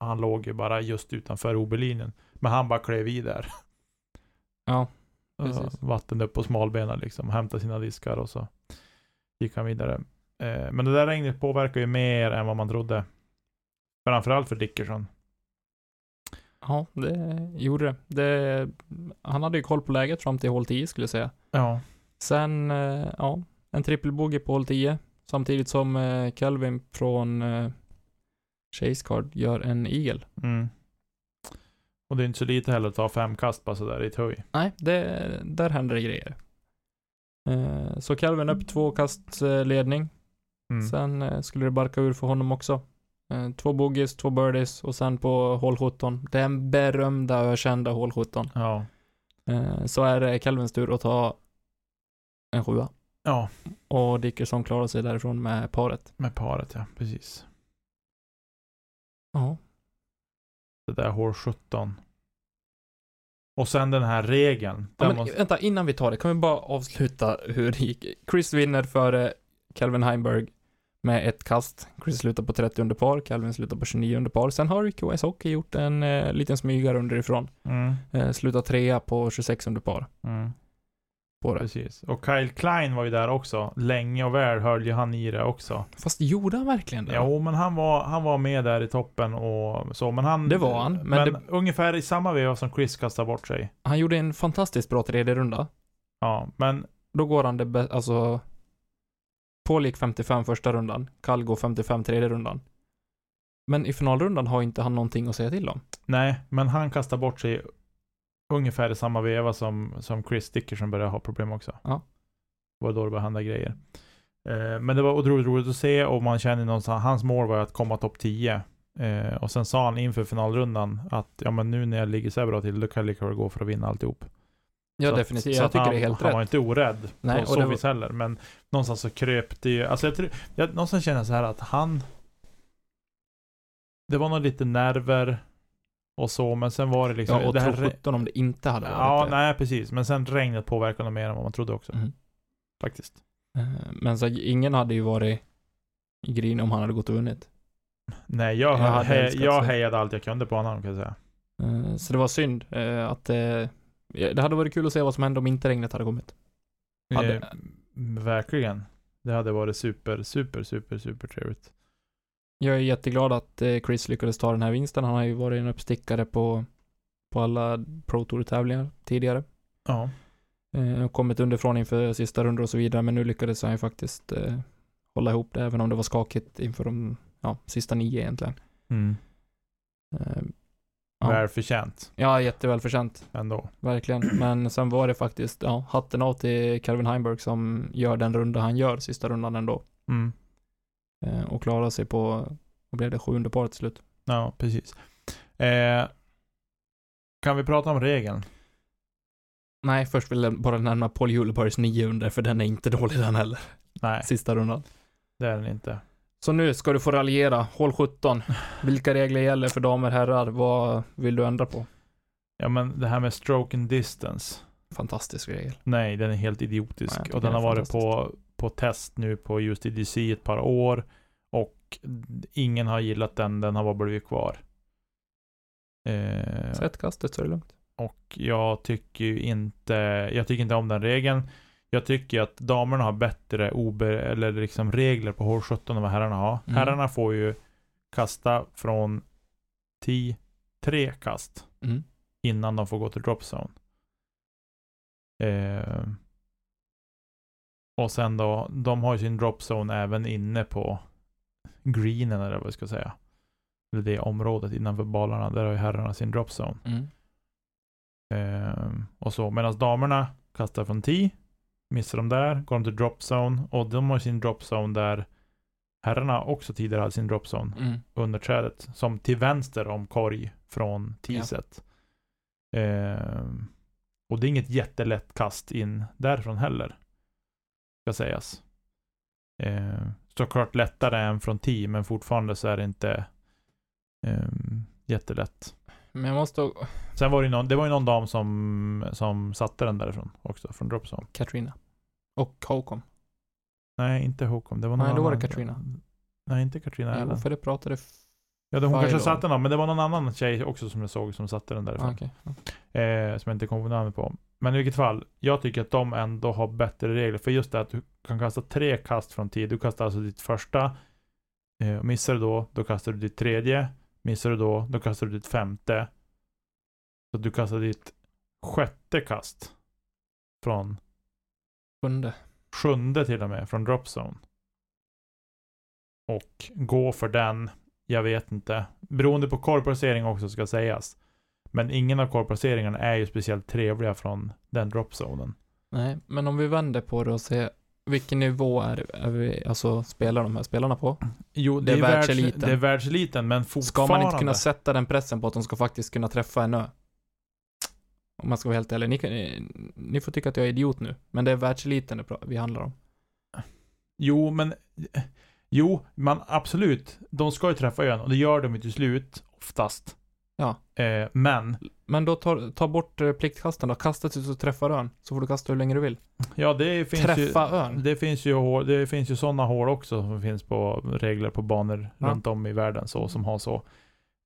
[SPEAKER 1] han låg ju bara just utanför OB-linjen, men han bara klev i där.
[SPEAKER 2] Ja, Precis.
[SPEAKER 1] Vatten upp på smalbena liksom, hämtade sina diskar och så gick han vidare. Eh, men det där regnet påverkar ju mer än vad man trodde. Framförallt för Dickerson.
[SPEAKER 2] ja, det gjorde det. det. Han hade ju koll på läget fram till hål 10 skulle jag säga.
[SPEAKER 1] Ja.
[SPEAKER 2] Sen, eh, ja, en trippelbogey på hål 10. Samtidigt som eh, Calvin från eh, Chase Card gör en eagle.
[SPEAKER 1] Mm. Och det är inte så lite heller att ta fem kast bara sådär i ett höj.
[SPEAKER 2] Nej, det, där händer det grejer. Eh, så Calvin upp två kast eh, ledning.
[SPEAKER 1] Mm.
[SPEAKER 2] Sen eh, skulle det barka ur för honom också. Eh, två bogeys, två birdies och sen på hål 17, den berömda ökända hål 17.
[SPEAKER 1] Ja.
[SPEAKER 2] Eh, så är det Calvins tur att ta en sjua.
[SPEAKER 1] Ja,
[SPEAKER 2] Och Dickerson klarar sig därifrån med paret.
[SPEAKER 1] med paret ja, precis.
[SPEAKER 2] Ja.
[SPEAKER 1] Det där hål 17. Och sen den här regeln.
[SPEAKER 2] ja men
[SPEAKER 1] måste...
[SPEAKER 2] vänta, innan vi tar det, kan vi bara avsluta hur det gick? Chris vinner före Calvin Heimberg med ett kast. Chris slutar på 30 under par, Calvin slutar på 29 under par. Sen har QS Hockey gjort en eh, liten smygare underifrån.
[SPEAKER 1] Mm.
[SPEAKER 2] Eh, slutar trea på 26 under par.
[SPEAKER 1] Mm.
[SPEAKER 2] På det.
[SPEAKER 1] Precis. Och Kyle Klein var ju där också. Länge och väl höll ju han i det också.
[SPEAKER 2] Fast gjorde han verkligen det?
[SPEAKER 1] Jo, men han var, han var med där i toppen och så. Men han...
[SPEAKER 2] Det var han, men
[SPEAKER 1] Men,
[SPEAKER 2] det-
[SPEAKER 1] ungefär i samma veva som Chris kastade bort sig.
[SPEAKER 2] Han gjorde en fantastiskt bra tredje runda.
[SPEAKER 1] Ja, men
[SPEAKER 2] Då går han det bä- alltså Paul gick 55 första rundan, går 55 tredje rundan. Men i finalrundan har inte han någonting att säga till om.
[SPEAKER 1] nej, men han kastade bort sig ungefär i samma veva som, som Chris Dickerson började ha problem också.
[SPEAKER 2] Ja.
[SPEAKER 1] Det var då det började hända grejer. Eh, men det var otroligt roligt att se och man känner någonstans, hans mål var att komma topp 10. Eh, och sen sa han inför finalrundan att ja men nu när jag ligger så här bra till, då kan jag lika väl gå för att vinna alltihop.
[SPEAKER 2] Ja,
[SPEAKER 1] Så att-
[SPEAKER 2] definitivt.
[SPEAKER 1] så
[SPEAKER 2] Jag tycker
[SPEAKER 1] han,
[SPEAKER 2] det är helt
[SPEAKER 1] Han var
[SPEAKER 2] rätt.
[SPEAKER 1] inte orädd
[SPEAKER 2] Nej,
[SPEAKER 1] på
[SPEAKER 2] och
[SPEAKER 1] så
[SPEAKER 2] det var-
[SPEAKER 1] vis heller. Men någonstans så kröp det ju. Alltså jag tror, jag, någonstans känner jag så här att han Det var nog lite nerver och så, men sen var det liksom
[SPEAKER 2] Ja, och
[SPEAKER 1] det här
[SPEAKER 2] tro
[SPEAKER 1] re-
[SPEAKER 2] 17 om det inte hade varit
[SPEAKER 1] Ja,
[SPEAKER 2] det.
[SPEAKER 1] nej precis. Men sen regnet påverkade nog mer än vad man trodde också.
[SPEAKER 2] Mhm.
[SPEAKER 1] Faktiskt.
[SPEAKER 2] Eh, Men så ingen hade ju varit i green om han hade gått och vunnit.
[SPEAKER 1] Nej, jag,
[SPEAKER 2] Jag hade
[SPEAKER 1] jag
[SPEAKER 2] så.
[SPEAKER 1] hejade allt jag kunde på honom kan jag säga.
[SPEAKER 2] Eh, Så det var synd eh, att ja, det hade varit kul att se vad som hände om inte regnet hade kommit. Hade-
[SPEAKER 1] Eh, verkligen. Det hade varit super, super, super, super trevligt.
[SPEAKER 2] Jag är jätteglad att eh, Chris lyckades ta den här vinsten. Han har ju varit en uppstickare på, på alla Pro Tour-tävlingar tidigare.
[SPEAKER 1] Ja.
[SPEAKER 2] Eh, kommit underifrån inför sista rundor och så vidare, men nu lyckades han ju faktiskt eh, hålla ihop det, även om det var skakigt inför de ja, sista nio egentligen.
[SPEAKER 1] Mm.
[SPEAKER 2] Ja.
[SPEAKER 1] Välförtjänt
[SPEAKER 2] ja, jättevälförtjänt,
[SPEAKER 1] ändå.
[SPEAKER 2] verkligen. Men sen var det faktiskt, ja, hatten av till Calvin Heimberg som gör den runda han gör, sista rundan ändå.
[SPEAKER 1] Mm.
[SPEAKER 2] Eh, och klarar sig på, vad blev det, sjunde par till slut.
[SPEAKER 1] Ja, precis. Eh, kan vi prata om regeln?
[SPEAKER 2] Nej, först vill jag bara nämna Paul Julebergs 9 under, för den är inte dålig den heller.
[SPEAKER 1] Nej,
[SPEAKER 2] Sista rundan.
[SPEAKER 1] det är den inte.
[SPEAKER 2] Så nu ska du få raljera. Hål 17. Vilka regler gäller för damer, herrar? Vad vill du ändra på?
[SPEAKER 1] Ja men det här med stroke and distance.
[SPEAKER 2] Fantastisk regel.
[SPEAKER 1] Nej, den är helt idiotisk.
[SPEAKER 2] Nej,
[SPEAKER 1] och den har varit på, på test nu på just EDC ett par år. Och ingen har gillat den, den har bara blivit kvar. Eh,
[SPEAKER 2] Sätt kastet så är det lugnt.
[SPEAKER 1] och jag tycker ju inte, jag tycker inte om den regeln. Jag tycker att damerna har bättre obe, eller liksom regler på hål 17 än vad herrarna har.
[SPEAKER 2] Mm.
[SPEAKER 1] Herrarna får ju kasta från 10, tre kast
[SPEAKER 2] Mm.
[SPEAKER 1] innan de får gå till drop zone. Eh, och sen då, de har ju sin drop zone även inne på greenen eller vad jag ska säga. Eller det området innanför balarna, där har ju herrarna sin drop zone.
[SPEAKER 2] Mm.
[SPEAKER 1] Eh, och så, medan damerna kastar från 10, missar de där, går de till drop zone och de har sin drop zone där herrarna också tidigare hade sin drop zone
[SPEAKER 2] Mm.
[SPEAKER 1] under trädet. Som till vänster om korg från teaset. Ehm, och det är inget jättelätt kast in därifrån heller. Ska sägas. Ehm, såklart lättare än från tee, men fortfarande så är det inte ehm, jättelätt.
[SPEAKER 2] Men jag måste...
[SPEAKER 1] Sen var det, någon, det var ju någon dam som, som satte den därifrån också, från dropzone.
[SPEAKER 2] Katrina. Och Håkon.
[SPEAKER 1] Nej, inte Håkon. Det var någon
[SPEAKER 2] Nej, då var det
[SPEAKER 1] annan.
[SPEAKER 2] Katrina.
[SPEAKER 1] Nej, inte Katrina
[SPEAKER 2] Jo, för det pratade...
[SPEAKER 1] Ja, det, hon kanske satte den, men det var någon annan tjej också som jag såg som satte den därifrån.
[SPEAKER 2] ah, okej.
[SPEAKER 1] Eh, som jag inte kommer på namnet på. Men i vilket fall, jag tycker att de ändå har bättre regler. För just det att du kan kasta tre kast från tid. Du kastar alltså ditt första. Eh, missar du då, då kastar du ditt tredje. Missar du då, då kastar du ditt femte. Så du kastar ditt sjätte kast. Från
[SPEAKER 2] Sjunde.
[SPEAKER 1] sjunde till och med, från dropzone. Och gå för den, jag vet inte. Beroende på korvplacering också ska sägas. Men ingen av korvplaceringarna är ju speciellt trevliga från den dropzonen.
[SPEAKER 2] Nej, men om vi vänder på det och ser vilken nivå är, är vi, alltså spelar de här spelarna på?
[SPEAKER 1] Jo,
[SPEAKER 2] Det är
[SPEAKER 1] världs-
[SPEAKER 2] världseliten.
[SPEAKER 1] Det är världseliten, men
[SPEAKER 2] Ska
[SPEAKER 1] fortfarande.
[SPEAKER 2] man inte kunna sätta den pressen på att de ska faktiskt kunna träffa en ö? Om man ska vara helt ärlig. Ni, eh, ni får tycka att jag är idiot nu, men det är världseliten det vi handlar om.
[SPEAKER 1] Jo, men... Jo, man absolut. De ska ju träffa ön och det gör de ju till slut, oftast.
[SPEAKER 2] Ja.
[SPEAKER 1] Eh, men,
[SPEAKER 2] Men då ta, ta bort eh, pliktkasten då. Kasta tills du träffar ön, så får du kasta hur länge du vill.
[SPEAKER 1] ja det finns
[SPEAKER 2] Träffa
[SPEAKER 1] ju...
[SPEAKER 2] ön.
[SPEAKER 1] Det finns ju, hål- det finns ju sådana hål också som finns på regler på banor
[SPEAKER 2] Ja.
[SPEAKER 1] runt om i världen så, som har så.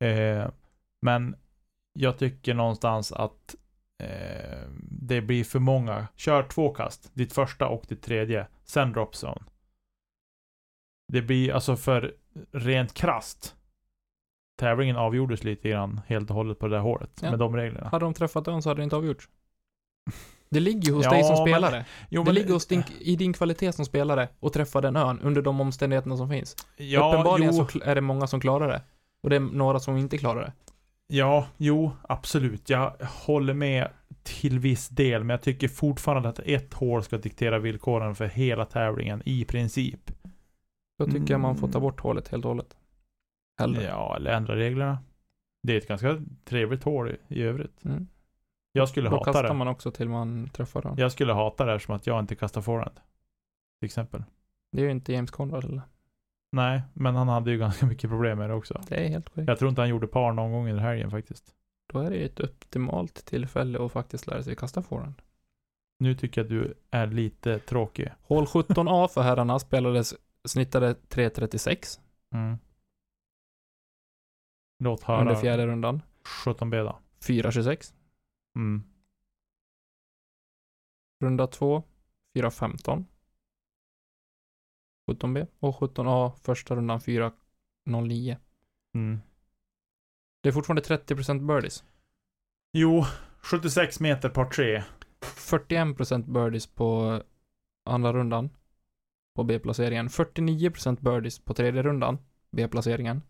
[SPEAKER 1] Eh, men jag tycker någonstans att eh, det blir för många. Kör två kast, ditt första och ditt tredje, sen drop zone. Det blir alltså för rent krast. Tävlingen avgjordes lite grann helt och hållet på det där hålet
[SPEAKER 2] Ja.
[SPEAKER 1] med de reglerna.
[SPEAKER 2] Hade de träffat ön så hade det inte avgjorts. Det ligger ju hos
[SPEAKER 1] Ja,
[SPEAKER 2] dig som
[SPEAKER 1] men-
[SPEAKER 2] spelare.
[SPEAKER 1] Jo,
[SPEAKER 2] det ligger hos din, i din kvalitet som spelare att träffa den ön under de omständigheterna som finns.
[SPEAKER 1] ja,
[SPEAKER 2] Uppenbarligen
[SPEAKER 1] jo.
[SPEAKER 2] så är det många som klarar det. Och det är några som inte klarar det.
[SPEAKER 1] Ja, jo, absolut. Jag håller med till viss del, men jag tycker fortfarande att ett hål ska diktera villkoren för hela tävlingen i princip.
[SPEAKER 2] Då tycker jag man får ta
[SPEAKER 1] Mm.
[SPEAKER 2] bort hålet helt och hållet. Hellre.
[SPEAKER 1] Ja, eller ändra reglerna. Det är ett ganska trevligt hål i, i övrigt.
[SPEAKER 2] Mm.
[SPEAKER 1] Jag skulle
[SPEAKER 2] Då
[SPEAKER 1] hata
[SPEAKER 2] kastar
[SPEAKER 1] det.
[SPEAKER 2] man också till man träffar den.
[SPEAKER 1] Jag skulle hata det här som att jag inte kastar forehand. Till exempel.
[SPEAKER 2] Det är ju inte James Conrad eller?
[SPEAKER 1] Nej, men han hade ju ganska mycket problem med det också.
[SPEAKER 2] Det är helt sjukt.
[SPEAKER 1] Jag tror inte han gjorde par någon gång i den helgen faktiskt.
[SPEAKER 2] Då är det ju ett optimalt tillfälle att faktiskt lära sig kasta forehand.
[SPEAKER 1] Nu tycker jag att du är lite tråkig.
[SPEAKER 2] Hål 17A för herrarna spelades snittade 3.36
[SPEAKER 1] Mm. Låt höra.
[SPEAKER 2] under fjärde rundan.
[SPEAKER 1] 17B då.
[SPEAKER 2] 4.26.
[SPEAKER 1] Mm.
[SPEAKER 2] Runda 2, 4.15. 17B och 17A första rundan 4.09.
[SPEAKER 1] Mm.
[SPEAKER 2] Det är fortfarande 30% birdies.
[SPEAKER 1] Jo, 76 meter par 3.
[SPEAKER 2] 41% birdies på andra rundan. På B-placeringen. 49% birdies på tredje rundan. B-placeringen.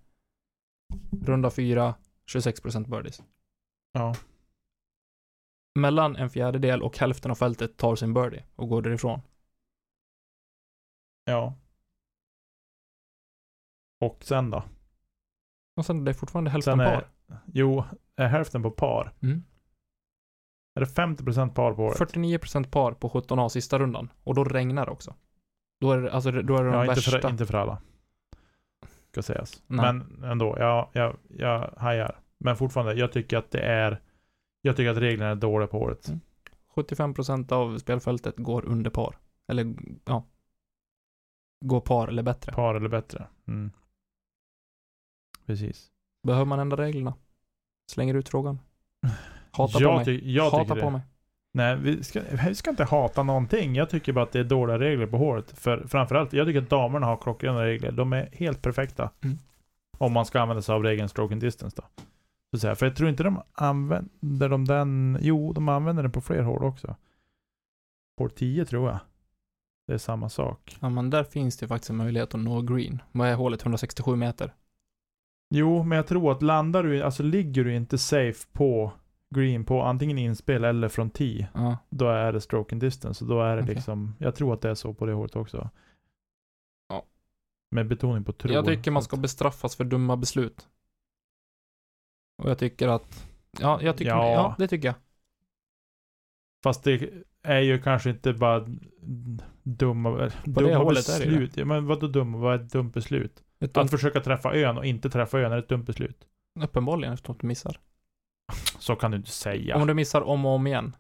[SPEAKER 2] Runda 4, 26% birdies.
[SPEAKER 1] Ja.
[SPEAKER 2] Mellan en fjärdedel och hälften av fältet tar sin birdie och går därifrån.
[SPEAKER 1] Ja. Och sen då?
[SPEAKER 2] Och sen det är fortfarande hälften
[SPEAKER 1] är,
[SPEAKER 2] par.
[SPEAKER 1] jo, är hälften på par.
[SPEAKER 2] Mm.
[SPEAKER 1] Är det 50% par på året?
[SPEAKER 2] 49% par på 17A sista rundan. Och då regnar det också. Då är det, alltså, då är det de
[SPEAKER 1] Ja, inte
[SPEAKER 2] värsta.
[SPEAKER 1] för, inte för alla. Ska sägas.
[SPEAKER 2] Nej.
[SPEAKER 1] Men ändå, ja, jag, jag hajar. Men fortfarande, jag tycker att det är... Jag tycker att reglerna är dåliga på året.
[SPEAKER 2] Mm. 75% av spelfältet går under par. Eller, ja. Går par eller bättre.
[SPEAKER 1] Par eller bättre. Mm. Precis.
[SPEAKER 2] Behöver man ändra reglerna? Slänger ut frågan. Hata
[SPEAKER 1] jag
[SPEAKER 2] på mig.
[SPEAKER 1] jag
[SPEAKER 2] Hata på
[SPEAKER 1] det.
[SPEAKER 2] mig.
[SPEAKER 1] Nej, vi ska, vi ska inte hata någonting. Jag tycker bara att det är dåliga regler på håret. För framförallt, jag tycker att damerna har klockrena regler. De är helt perfekta.
[SPEAKER 2] Mm.
[SPEAKER 1] Om man ska använda sig av regeln stroke and distance då. Så säga. För jag tror inte de använder de den... Jo, de använder den på fler hål också. Hål 10 tror jag. Det är samma sak.
[SPEAKER 2] Ja, men där finns det faktiskt en möjlighet att nå green. Vad är hålet? 167 meter?
[SPEAKER 1] Jo, men jag tror att landar du, alltså ligger du inte safe på green på antingen inspel eller från 10
[SPEAKER 2] Ja.
[SPEAKER 1] då är det stroke and distance. Och då är det
[SPEAKER 2] Okej.
[SPEAKER 1] liksom, jag tror att det är så på det hålet också.
[SPEAKER 2] Ja.
[SPEAKER 1] Med betoning på tror.
[SPEAKER 2] Jag tycker man ska bestraffas för dumma beslut. Och jag tycker att... Ja, jag tycker...
[SPEAKER 1] Ja.
[SPEAKER 2] Ja, det tycker jag.
[SPEAKER 1] Fast det är ju kanske inte bara dumma, dumma
[SPEAKER 2] är det ju
[SPEAKER 1] beslut. Ja, men vadå dumma? Vad är ett dumt beslut?
[SPEAKER 2] Ett
[SPEAKER 1] Att försöka träffa ön och inte träffa ön är ett dumt beslut.
[SPEAKER 2] Uppenbarligen eftersom att du missar.
[SPEAKER 1] Så kan du inte säga.
[SPEAKER 2] Om du missar om och om igen.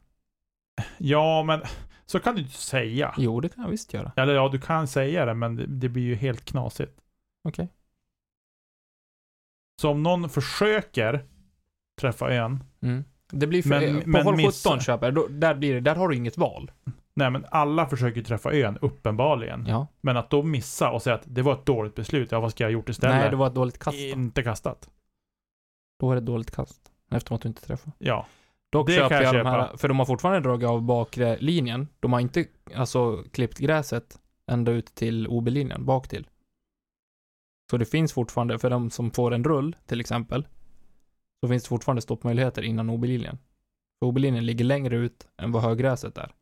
[SPEAKER 1] Ja, men så kan du inte säga.
[SPEAKER 2] Jo, det kan jag visst göra.
[SPEAKER 1] Eller ja, du kan säga det, men det, det blir ju helt knasigt.
[SPEAKER 2] Okej.
[SPEAKER 1] Så om någon försöker träffa ön,
[SPEAKER 2] Mm. Det blir för...
[SPEAKER 1] Men-
[SPEAKER 2] på
[SPEAKER 1] men
[SPEAKER 2] håll 17
[SPEAKER 1] missar.
[SPEAKER 2] köper då, där blir det, där har du inget val.
[SPEAKER 1] nej men alla försöker träffa ön, uppenbarligen.
[SPEAKER 2] Ja.
[SPEAKER 1] Men att då missa och säga att det var ett dåligt beslut, ja vad ska jag ha gjort istället?
[SPEAKER 2] Nej, det var ett dåligt kast. då.
[SPEAKER 1] Inte kastat.
[SPEAKER 2] Då är det ett dåligt kast. Eftersom att du inte träffar.
[SPEAKER 1] Ja.
[SPEAKER 2] Dock
[SPEAKER 1] Det
[SPEAKER 2] köper jag,
[SPEAKER 1] jag
[SPEAKER 2] de här, för de har fortfarande dragit av bakre linjen. De har inte, alltså, klippt gräset ända ut till OB-linjen, bak till. Så det finns fortfarande, för de som får en rull, till exempel, så finns det fortfarande stoppmöjligheter innan OB-linjen. För OB-linjen ligger längre ut än vad högräset är.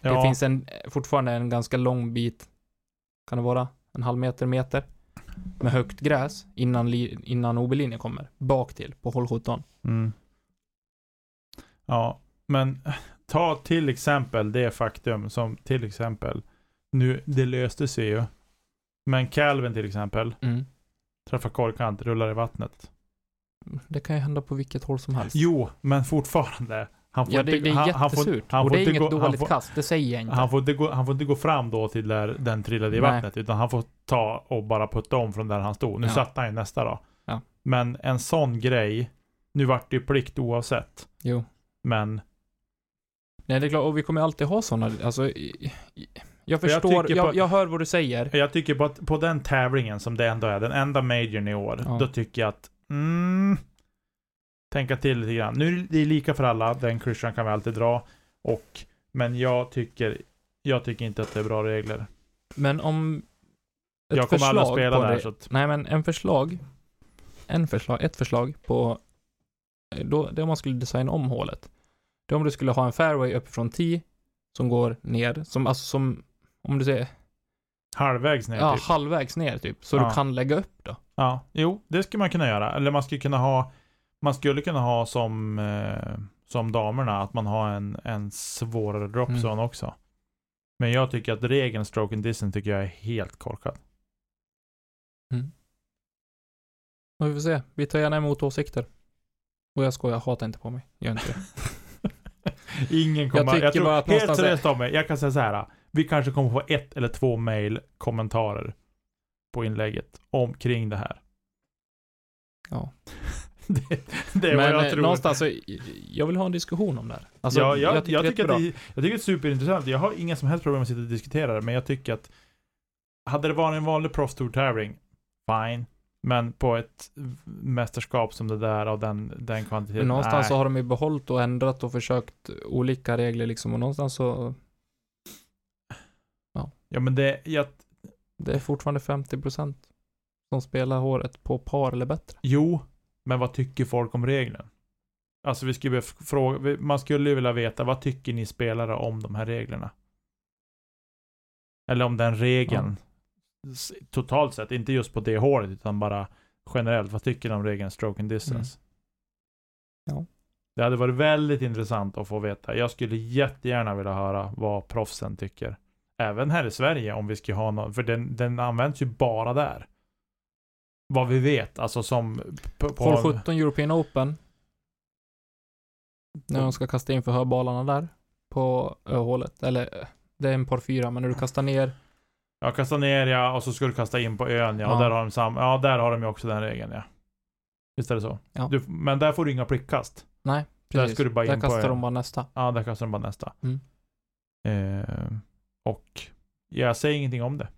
[SPEAKER 1] ja.
[SPEAKER 2] Det finns en, fortfarande en ganska lång bit, kan det vara, en halv meter, meter, med högt gräs innan, innan OB-linjen kommer, bak till, på håll 17.
[SPEAKER 1] Mm. Ja, men ta till exempel det faktum som till exempel, nu, det löste sig ju. Men Calvin till exempel,
[SPEAKER 2] Mm.
[SPEAKER 1] träffar korkant, rullar i vattnet.
[SPEAKER 2] Det kan ju hända på vilket håll som helst.
[SPEAKER 1] Jo, men fortfarande. Han får
[SPEAKER 2] ja, det,
[SPEAKER 1] inte,
[SPEAKER 2] det är
[SPEAKER 1] han, han får,
[SPEAKER 2] jättesurt.
[SPEAKER 1] han
[SPEAKER 2] och
[SPEAKER 1] får
[SPEAKER 2] det är
[SPEAKER 1] inte
[SPEAKER 2] inget
[SPEAKER 1] gå- han
[SPEAKER 2] dåligt
[SPEAKER 1] får-
[SPEAKER 2] kast, det säger jag inte.
[SPEAKER 1] han, får inte gå, han får inte gå fram då till där den trillade i
[SPEAKER 2] Nej.
[SPEAKER 1] vattnet, utan han får ta och bara putta om från där han stod. Nu
[SPEAKER 2] Ja.
[SPEAKER 1] satte han ju nästa då.
[SPEAKER 2] Ja.
[SPEAKER 1] Men en sån grej, nu vart det ju plikt oavsett.
[SPEAKER 2] Jo.
[SPEAKER 1] Men
[SPEAKER 2] Nej, det är klart, och vi kommer alltid ha sådana, alltså, i- i- jag
[SPEAKER 1] För jag
[SPEAKER 2] förstår, jag,
[SPEAKER 1] på-
[SPEAKER 2] jag, hör vad du säger.
[SPEAKER 1] Jag tycker på, att, på den tävlingen som det ändå är, den enda majorn i år,
[SPEAKER 2] Ja.
[SPEAKER 1] då tycker jag att mm, tänka till lite grann. Nu är det lika för alla, den klyschan kan vi alltid dra. Och, men jag tycker, jag tycker inte att det är bra regler.
[SPEAKER 2] Men om ett
[SPEAKER 1] jag kommer aldrig spela där så att,
[SPEAKER 2] Nej, men en förslag, en förslag, ett förslag på, då, det om man skulle designa om hålet. Det är om du skulle ha en fairway uppifrån 10 som går ner, som, alltså som, om du säger,
[SPEAKER 1] halvvägs ner
[SPEAKER 2] ja,
[SPEAKER 1] typ.
[SPEAKER 2] halvvägs ner typ, så
[SPEAKER 1] Ja.
[SPEAKER 2] du kan lägga upp då.
[SPEAKER 1] Ja, jo, det skulle man kunna göra. Eller man skulle kunna ha, man skulle kunna ha som, eh, som damerna, att man har en, en svårare dropzone
[SPEAKER 2] Mm.
[SPEAKER 1] också. Men jag tycker att regeln stroke and distance tycker jag är helt korkad.
[SPEAKER 2] Och vi får se, vi tar gärna emot åsikter. Och jag skojar, hata inte på mig, gör inte det.
[SPEAKER 1] Ingen kommer,
[SPEAKER 2] tycker
[SPEAKER 1] jag, tror,
[SPEAKER 2] bara att
[SPEAKER 1] helt seriöst Tommy, jag kan säga så här. Vi kanske kommer få ett eller två mail kommentarer på inlägget omkring det här.
[SPEAKER 2] Ja.
[SPEAKER 1] Det, det är
[SPEAKER 2] Men
[SPEAKER 1] vad jag
[SPEAKER 2] eh,
[SPEAKER 1] tror.
[SPEAKER 2] någonstans så, jag vill ha en diskussion om det här. Alltså,
[SPEAKER 1] ja, jag, jag, tycker,
[SPEAKER 2] det är
[SPEAKER 1] att det, jag tycker det är superintressant. Jag har inga som helst problem med att sitta och diskutera det, men jag tycker att hade det varit en vanlig Proffs Tour tävling, fine. Men på ett mästerskap som det där av den, den kvantiteten,
[SPEAKER 2] Men någonstans
[SPEAKER 1] nej.
[SPEAKER 2] så har de ju behållit och ändrat och försökt olika regler liksom och någonstans så,
[SPEAKER 1] Ja men det, jag,
[SPEAKER 2] det är fortfarande 50% som spelar håret på par eller bättre.
[SPEAKER 1] Jo, men vad tycker folk om regeln? Alltså vi skulle fråga, man skulle ju vilja veta, vad tycker ni spelare om de här reglerna? Eller om den regeln, s- totalt sett, inte just på det håret, utan bara generellt, vad tycker ni om regeln stroke and distance?
[SPEAKER 2] Ja.
[SPEAKER 1] Det hade varit väldigt intressant att få veta. Jag skulle jättegärna vilja höra vad proffsen tycker. Även här i Sverige om vi ska ha någon, för den, den används ju bara där. Vad vi vet, alltså som... På, på,
[SPEAKER 2] Hål 17 European Open. När de ska kasta in förhörbalarna där. På öhålet. Eller, det är en par fyra, men när du kastar ner.
[SPEAKER 1] Ja, kasta ner ja, och så ska du kasta in på ön ja. Och
[SPEAKER 2] Ja.
[SPEAKER 1] där har de sam, ja, där har de ju också den regeln ja. Visst är det så?
[SPEAKER 2] Ja.
[SPEAKER 1] Du, men där får du inga prickkast.
[SPEAKER 2] Nej,
[SPEAKER 1] Där
[SPEAKER 2] precis.
[SPEAKER 1] ska du bara
[SPEAKER 2] där
[SPEAKER 1] in på
[SPEAKER 2] kastar
[SPEAKER 1] ön.
[SPEAKER 2] de bara nästa.
[SPEAKER 1] Ja, där kastar de bara nästa.
[SPEAKER 2] Mm.
[SPEAKER 1] Eh, och jag säger ingenting om det.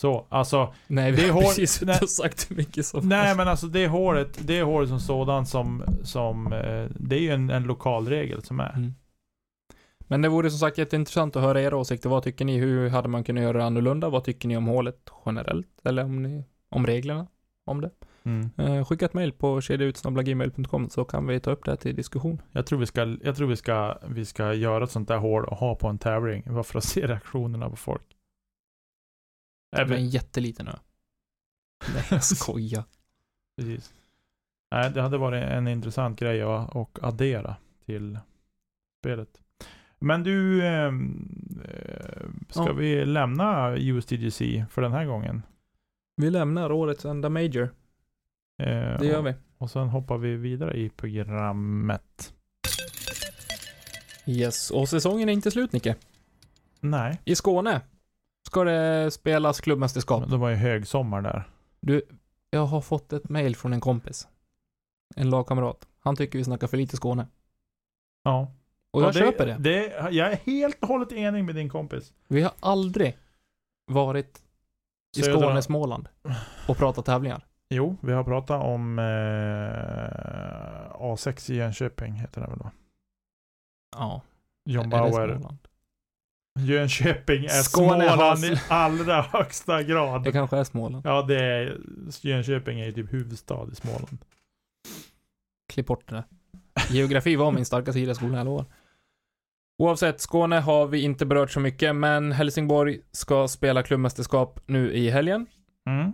[SPEAKER 1] Så, alltså.
[SPEAKER 2] Nej, vi
[SPEAKER 1] Det
[SPEAKER 2] har
[SPEAKER 1] hål-
[SPEAKER 2] precis
[SPEAKER 1] nej.
[SPEAKER 2] inte sagt hur mycket som
[SPEAKER 1] Nej men alltså det hålet, det hålet som sådant som, som eh, det är ju en, en lokal regel som är.
[SPEAKER 2] Mm. Men det vore som sagt jätteintressant att höra era åsikter. Vad tycker ni? Hur hade man kunnat göra det annorlunda? Vad tycker ni om hålet generellt? Eller om, ni, om reglerna? Om det?
[SPEAKER 1] Mm.
[SPEAKER 2] Eh, skicka ett mail på kedjautsnabblagmail.com så kan vi ta upp det här till diskussion.
[SPEAKER 1] Jag tror vi ska, jag tror vi ska, vi ska göra ett sånt där hål och ha på en tävling. Bara för att se reaktionerna på folk.
[SPEAKER 2] Det är
[SPEAKER 1] Även,
[SPEAKER 2] en jätteliten ö. Nej, jag skojar.
[SPEAKER 1] precis. Nej, det hade varit en intressant grej att addera till spelet. Men du, ehm, eh, ska
[SPEAKER 2] Ja.
[SPEAKER 1] vi lämna USDGC för den här gången?
[SPEAKER 2] Vi lämnar årets enda major.
[SPEAKER 1] Eh,
[SPEAKER 2] Det gör
[SPEAKER 1] och,
[SPEAKER 2] vi.
[SPEAKER 1] och sen hoppar vi vidare i programmet.
[SPEAKER 2] Yes, och säsongen är inte slut Nicke.
[SPEAKER 1] Nej,
[SPEAKER 2] I Skåne ska det spelas klubbmästerskap.
[SPEAKER 1] det var ju högsommar där.
[SPEAKER 2] Du, jag har fått ett mail från en kompis. En lagkamrat. Han tycker vi snackar för lite Skåne.
[SPEAKER 1] Ja.
[SPEAKER 2] Och jag
[SPEAKER 1] Och
[SPEAKER 2] köper det.
[SPEAKER 1] det. Jag är helt och hållet enig med din kompis.
[SPEAKER 2] Vi har aldrig varit i
[SPEAKER 1] Södra-
[SPEAKER 2] Skåne, Småland och pratat tävlingar.
[SPEAKER 1] Jo, vi har pratat om eh, A6 i Jönköping, heter det väl då?
[SPEAKER 2] Ja.
[SPEAKER 1] John Bauer. Jönköping är
[SPEAKER 2] Skåne
[SPEAKER 1] Småland i allra högsta grad.
[SPEAKER 2] Det kanske är Småland.
[SPEAKER 1] Ja, det är Jönköping är ju typ huvudstad i Småland.
[SPEAKER 2] Klipp bort det där. Geografi var min starka sida i skolan, jag lovar. Oavsett, Skåne har vi inte berört så mycket, men Helsingborg ska spela klubbmästerskap nu i helgen.
[SPEAKER 1] Mm.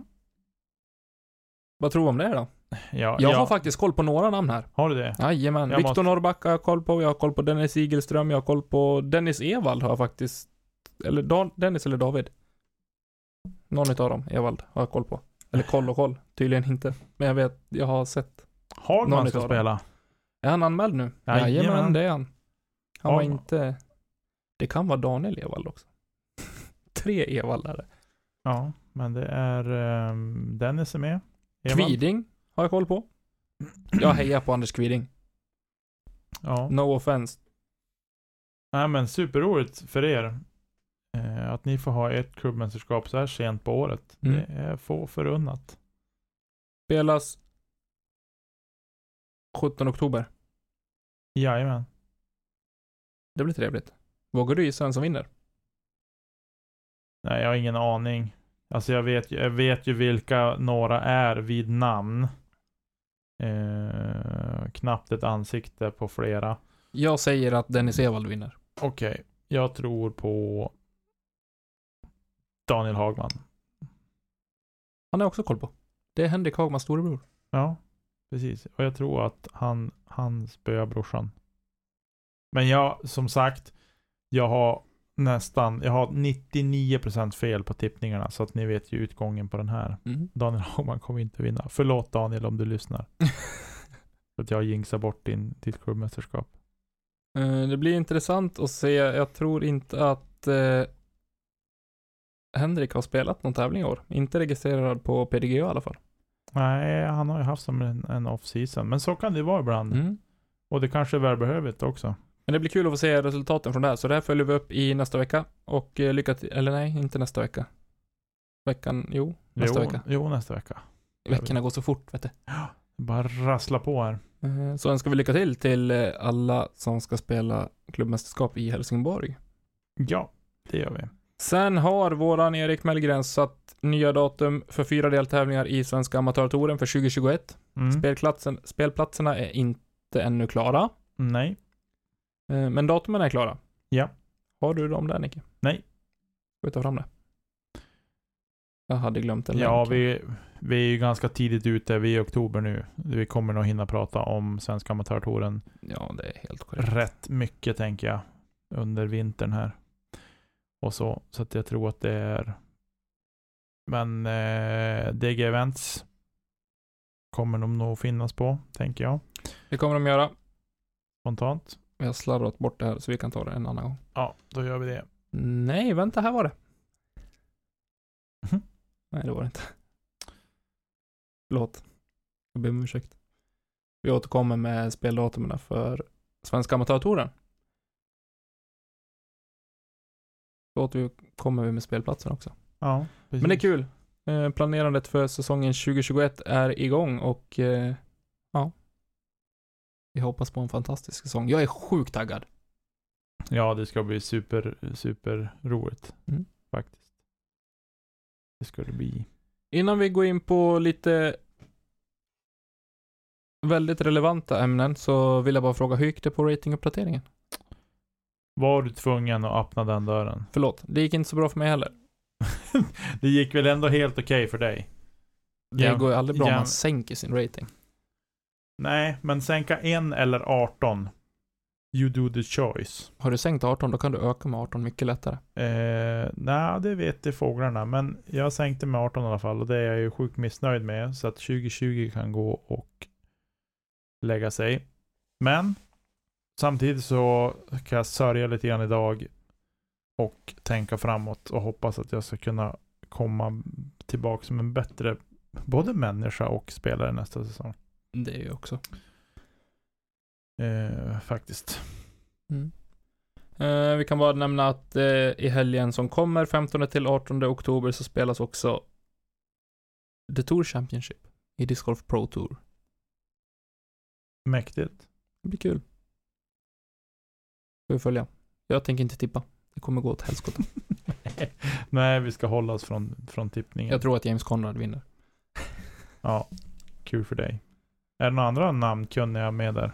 [SPEAKER 2] Vad tror du om det då?
[SPEAKER 1] Ja,
[SPEAKER 2] Jag
[SPEAKER 1] ja.
[SPEAKER 2] har faktiskt koll på några namn här.
[SPEAKER 1] Har du det?
[SPEAKER 2] Jajamän. Viktor
[SPEAKER 1] måste-
[SPEAKER 2] Norrback har jag koll på, jag har koll på Dennis Igelström, jag har koll på Dennis Evald har jag faktiskt, eller Dan, Dennis eller David. Någon utav dem, Evald, har jag koll på. Eller koll och koll, tydligen inte. Men jag vet, jag har sett.
[SPEAKER 1] Hagman
[SPEAKER 2] Någon
[SPEAKER 1] ska
[SPEAKER 2] dem.
[SPEAKER 1] spela.
[SPEAKER 2] Är han anmäld nu?
[SPEAKER 1] Jajamän.
[SPEAKER 2] Jajamän, det är han. Han var inte, det kan vara Daniel Evald också. Tre Evald är det.
[SPEAKER 1] Ja, men det är um, Dennis är med. Evald.
[SPEAKER 2] Kviding har jag koll på. Jag hejar på Anders Kviding.
[SPEAKER 1] Ja.
[SPEAKER 2] No offense.
[SPEAKER 1] Nej men superroligt för er. Eh, att ni får ha ett klubbmästerskap så här sent på året.
[SPEAKER 2] Mm.
[SPEAKER 1] Det är få förunnat.
[SPEAKER 2] Spelas 17 oktober.
[SPEAKER 1] Jajamän.
[SPEAKER 2] Det blir trevligt. Vågar du gissa vem som vinner?
[SPEAKER 1] Nej, jag har ingen aning. Alltså jag vet, jag vet ju vilka några är vid namn. Eh, knappt ett ansikte på flera.
[SPEAKER 2] Jag säger att Dennis Evald vinner.
[SPEAKER 1] Okej, jag tror på Daniel Hagman.
[SPEAKER 2] Han har också koll på. Det är Henrik Hagmans storebror.
[SPEAKER 1] Ja, precis. Och jag tror att han, han spöar brorsan. Men jag, som sagt, jag har nästan, jag har 99% fel på tippningarna. Så att ni vet ju utgången på den här.
[SPEAKER 2] Mm.
[SPEAKER 1] Daniel Hagman kommer inte vinna. Förlåt Daniel om du lyssnar. För att jag jinxar bort din, ditt klubbmästerskap.
[SPEAKER 2] Eh, Det blir intressant att se. Jag tror inte att eh, Henrik har spelat någon tävling i år. Inte registrerad på PDG i alla fall.
[SPEAKER 1] Nej, han har ju haft som en, en off-season. Men så kan det vara ibland.
[SPEAKER 2] Mm.
[SPEAKER 1] Och det kanske är välbehövligt också.
[SPEAKER 2] Men det blir kul att få se resultaten från det här. Så det här följer vi upp i nästa vecka. Och eh, lycka till. Eller nej, inte nästa vecka. Veckan, jo, nästa
[SPEAKER 1] jo,
[SPEAKER 2] vecka.
[SPEAKER 1] Jo, nästa vecka.
[SPEAKER 2] Veckorna går så fort, vet du.
[SPEAKER 1] Bara rassla på här.
[SPEAKER 2] Eh, Så önskar vi lycka till till eh, alla som ska spela klubbmästerskap i Helsingborg.
[SPEAKER 1] Ja, det gör vi.
[SPEAKER 2] Sen har våran Erik Mellgren satt nya datum för fyra deltävlingar i Svenska Amatörtouren för 2021.
[SPEAKER 1] Mm.
[SPEAKER 2] Spelplatsen, spelplatserna är inte ännu klara,
[SPEAKER 1] Nej.
[SPEAKER 2] Eh, men datumen är klara.
[SPEAKER 1] Ja.
[SPEAKER 2] Har du dem där Nicke?
[SPEAKER 1] Nej.
[SPEAKER 2] Ska vi ta fram det? Jag hade glömt en
[SPEAKER 1] Ja,
[SPEAKER 2] länk.
[SPEAKER 1] vi, vi är ju ganska tidigt ute, vi är i oktober nu. Vi kommer nog hinna prata om Svenska Amatörtouren
[SPEAKER 2] Ja, det är helt korrekt.
[SPEAKER 1] rätt mycket tänker jag. Under vintern här. Och så. Så att jag tror att det är Men eh, DG Events kommer de nog finnas på, tänker jag.
[SPEAKER 2] Det kommer de göra.
[SPEAKER 1] Spontant.
[SPEAKER 2] Vi har slarvat bort det här så vi kan ta det en annan gång.
[SPEAKER 1] Ja, då gör vi det.
[SPEAKER 2] Nej, vänta, här var det.
[SPEAKER 1] Mhm.
[SPEAKER 2] Nej, det var det inte. Förlåt. Jag ber om ursäkt. Vi återkommer med speldatumen för Svenska Amatörtouren. Då återkommer vi med spelplatsen också.
[SPEAKER 1] Ja, precis.
[SPEAKER 2] Men det är kul. Eh, planerandet för säsongen 2021 är igång och eh, ja. Vi hoppas på en fantastisk säsong. Jag är sjukt taggad.
[SPEAKER 1] Ja, det ska bli super, super roligt.
[SPEAKER 2] Mm.
[SPEAKER 1] Faktiskt. Det ska det bli.
[SPEAKER 2] Innan vi går in på lite väldigt relevanta ämnen så vill jag bara fråga, hur gick det på ratinguppdateringen?
[SPEAKER 1] Var du tvungen att öppna den dörren?
[SPEAKER 2] Förlåt, det gick inte så bra för mig heller.
[SPEAKER 1] det gick väl ändå helt okej för dig?
[SPEAKER 2] Det
[SPEAKER 1] Ja,
[SPEAKER 2] går ju aldrig bra om man sänker sin rating.
[SPEAKER 1] Nej, men sänka en eller 18. You do the choice.
[SPEAKER 2] Har du sänkt 18, då kan du öka med 18 mycket lättare.
[SPEAKER 1] Eh, Nej, det vet de fåglarna. Men jag sänkte med 18 i alla fall. Och det är jag ju sjukt missnöjd med. Så att 2020 kan gå och lägga sig. Men samtidigt så kan jag sörja lite grann idag. Och tänka framåt och hoppas att jag ska kunna komma tillbaka som en bättre både människa och spelare nästa säsong.
[SPEAKER 2] Det är ju också.
[SPEAKER 1] Eh, faktiskt.
[SPEAKER 2] Mm. Eh, vi kan bara nämna att eh, i helgen som kommer, 15 till 18 oktober, så spelas också The Tour Championship i Disc Golf Pro Tour.
[SPEAKER 1] Mäktigt.
[SPEAKER 2] Det blir kul. Ska vi följa. Jag tänker inte tippa. Det kommer gå åt helskotta.
[SPEAKER 1] Nej, vi ska hålla oss från, från tippningen.
[SPEAKER 2] Jag tror att James Conrad vinner.
[SPEAKER 1] Ja, kul för dig. Är det några andra namnkunniga med där?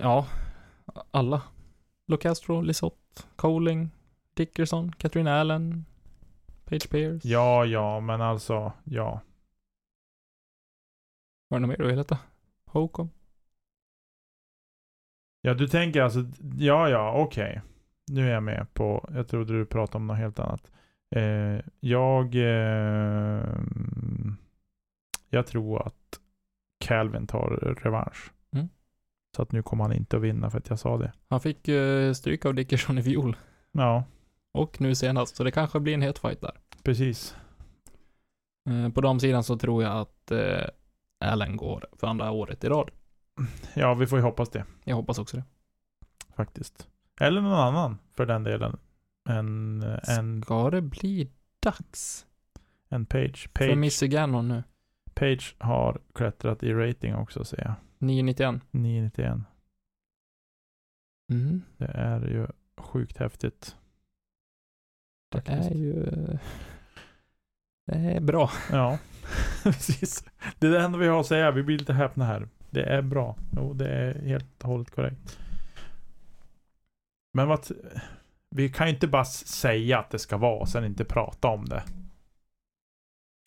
[SPEAKER 2] Ja, alla. Locastro, Lisotte, Coling, Dickerson, Katrin Allen, Page Pierce.
[SPEAKER 1] Ja, ja, men alltså, ja.
[SPEAKER 2] Var det något mer du ville veta? Hocom.
[SPEAKER 1] Ja, du tänker alltså, ja, ja, okej. Nu är jag med på, jag trodde du pratade om något helt annat. Eh, jag, eh, jag tror att Calvin tar revansch.
[SPEAKER 2] Mm.
[SPEAKER 1] Så att nu kommer han inte att vinna för att jag sa det.
[SPEAKER 2] Han fick uh, stryk av Dickerson i fjol.
[SPEAKER 1] Ja,
[SPEAKER 2] Och nu senast, så det kanske blir en het fight där.
[SPEAKER 1] precis.
[SPEAKER 2] Eh, på damsidan så tror jag att uh, Allen går för andra året i rad.
[SPEAKER 1] Ja, vi får ju hoppas det.
[SPEAKER 2] Jag hoppas också det.
[SPEAKER 1] Faktiskt. Eller någon annan för den delen. En, en,
[SPEAKER 2] Ska det bli dags
[SPEAKER 1] en page.
[SPEAKER 2] för
[SPEAKER 1] Page,
[SPEAKER 2] Missy Gannon nu?
[SPEAKER 1] Page har klättrat i rating också ser jag.
[SPEAKER 2] 991.
[SPEAKER 1] 991.
[SPEAKER 2] Mm.
[SPEAKER 1] Det är ju sjukt häftigt.
[SPEAKER 2] Det
[SPEAKER 1] Faktiskt.
[SPEAKER 2] är ju... Det är bra.
[SPEAKER 1] Ja, precis. Det är det enda vi har att säga. Vi blir lite häpna här. Det är bra. Jo, det är helt och hållet korrekt. Men vad... Vi kan ju inte bara säga att det ska vara och sen inte prata om det.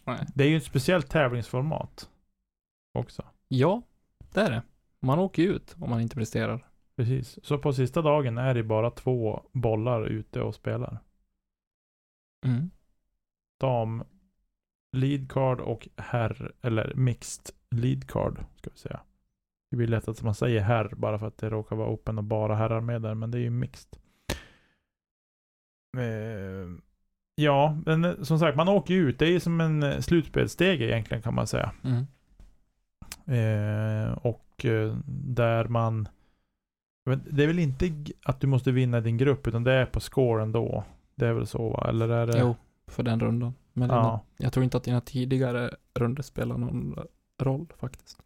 [SPEAKER 2] Nej.
[SPEAKER 1] Det är ju ett speciellt tävlingsformat. Också.
[SPEAKER 2] Ja, det är det. Man åker ju ut om man inte presterar.
[SPEAKER 1] Precis. Så på sista dagen är det bara två bollar ute och spelar.
[SPEAKER 2] Mm.
[SPEAKER 1] Dam lead card och herr, eller mixed lead card ska vi säga. Det blir lätt att man säger herr bara för att det råkar vara open och bara herrar med där, men det är ju mixed. Eh, ja, men eh, som sagt, man åker ju ut. Det är ju som en eh, slutspelsstege egentligen kan man säga.
[SPEAKER 2] Mm.
[SPEAKER 1] Eh, och eh, där man Det är väl inte att du måste vinna din grupp, utan det är på score ändå. Det är väl så va? Eller är det?
[SPEAKER 2] Jo, för den rundan. Men dina,
[SPEAKER 1] Ja.
[SPEAKER 2] jag tror inte att dina tidigare runder spelar någon roll faktiskt.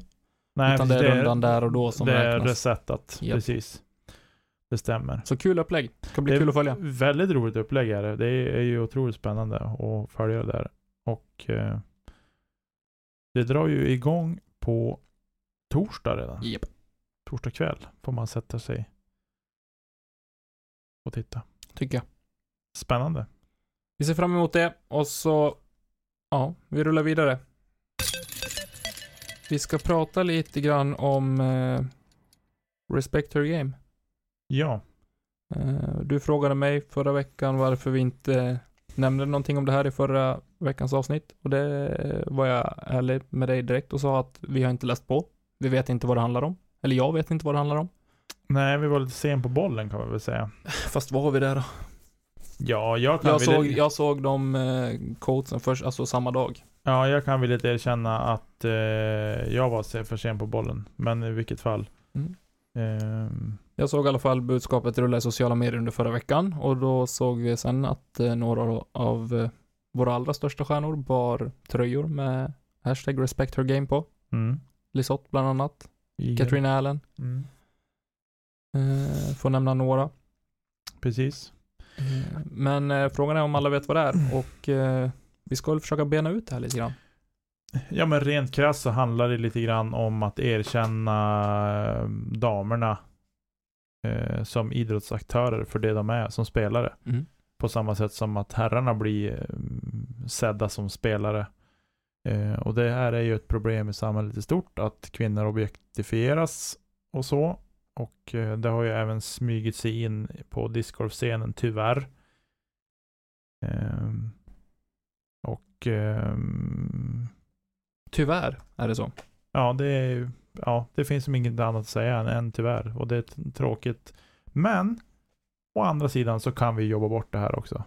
[SPEAKER 1] Nej,
[SPEAKER 2] Utan det är rundan där och då som
[SPEAKER 1] Det är
[SPEAKER 2] räknas.
[SPEAKER 1] resetat,
[SPEAKER 2] Japp.
[SPEAKER 1] precis. Det stämmer.
[SPEAKER 2] Så kul upplägg. Det ska bli
[SPEAKER 1] Det
[SPEAKER 2] kul att följa.
[SPEAKER 1] Väldigt roligt upplägg är det. Det är, ju otroligt spännande att följa det där. Och eh, det drar ju igång på torsdag redan.
[SPEAKER 2] Japp.
[SPEAKER 1] Torsdag kväll får man sätta sig och titta.
[SPEAKER 2] Tycker jag.
[SPEAKER 1] Spännande.
[SPEAKER 2] Vi ser fram emot det och så, ja, vi rullar vidare. Vi ska prata lite grann om eh, Respect Her Game.
[SPEAKER 1] Ja,
[SPEAKER 2] Eh, du frågade mig förra veckan varför vi inte nämnde någonting om det här i förra veckans avsnitt. Och det var jag ärlig med dig direkt och sa att vi har inte läst på. Vi vet inte vad det handlar om. Eller jag vet inte vad det handlar om.
[SPEAKER 1] nej vi var lite sen på bollen kan man väl säga.
[SPEAKER 2] Fast vad har vi där då?
[SPEAKER 1] Ja, jag kan
[SPEAKER 2] Jag såg, jag såg de eh, quotesen först, alltså samma dag.
[SPEAKER 1] ja, jag kan väl lite erkänna att eh, jag var för sen på bollen. Men i vilket fall.
[SPEAKER 2] Mm.
[SPEAKER 1] Ehm,
[SPEAKER 2] Jag såg i alla fall budskapet rulla i sociala medier under förra veckan och då såg vi sen att eh, några av eh, våra allra största stjärnor bar tröjor med hashtag respect her game på.
[SPEAKER 1] mm.
[SPEAKER 2] Lisotte bland annat,
[SPEAKER 1] Igen.
[SPEAKER 2] Katrin Allen,
[SPEAKER 1] Mm.
[SPEAKER 2] eh, får nämna några.
[SPEAKER 1] Precis.
[SPEAKER 2] Men eh, frågan är om alla vet vad det är och eh, vi ska väl försöka bena ut det här lite grann.
[SPEAKER 1] Ja men rent krasst så handlar det lite grann om att erkänna eh, damerna eh, som idrottsaktörer för det de är som spelare.
[SPEAKER 2] Mm.
[SPEAKER 1] På samma sätt som att herrarna blir eh, sedda som spelare. Eh, och det här är ju ett problem i samhället i stort, att kvinnor objektifieras och så. Och eh, det har ju även smugit sig in på discgolfscenen, tyvärr. Ehm, och ehm,
[SPEAKER 2] Tyvärr är det så.
[SPEAKER 1] Ja, det är ja, det finns som inget annat att säga än, än tyvärr. Och det är tråkigt. Men, å andra sidan så kan vi jobba bort det här också.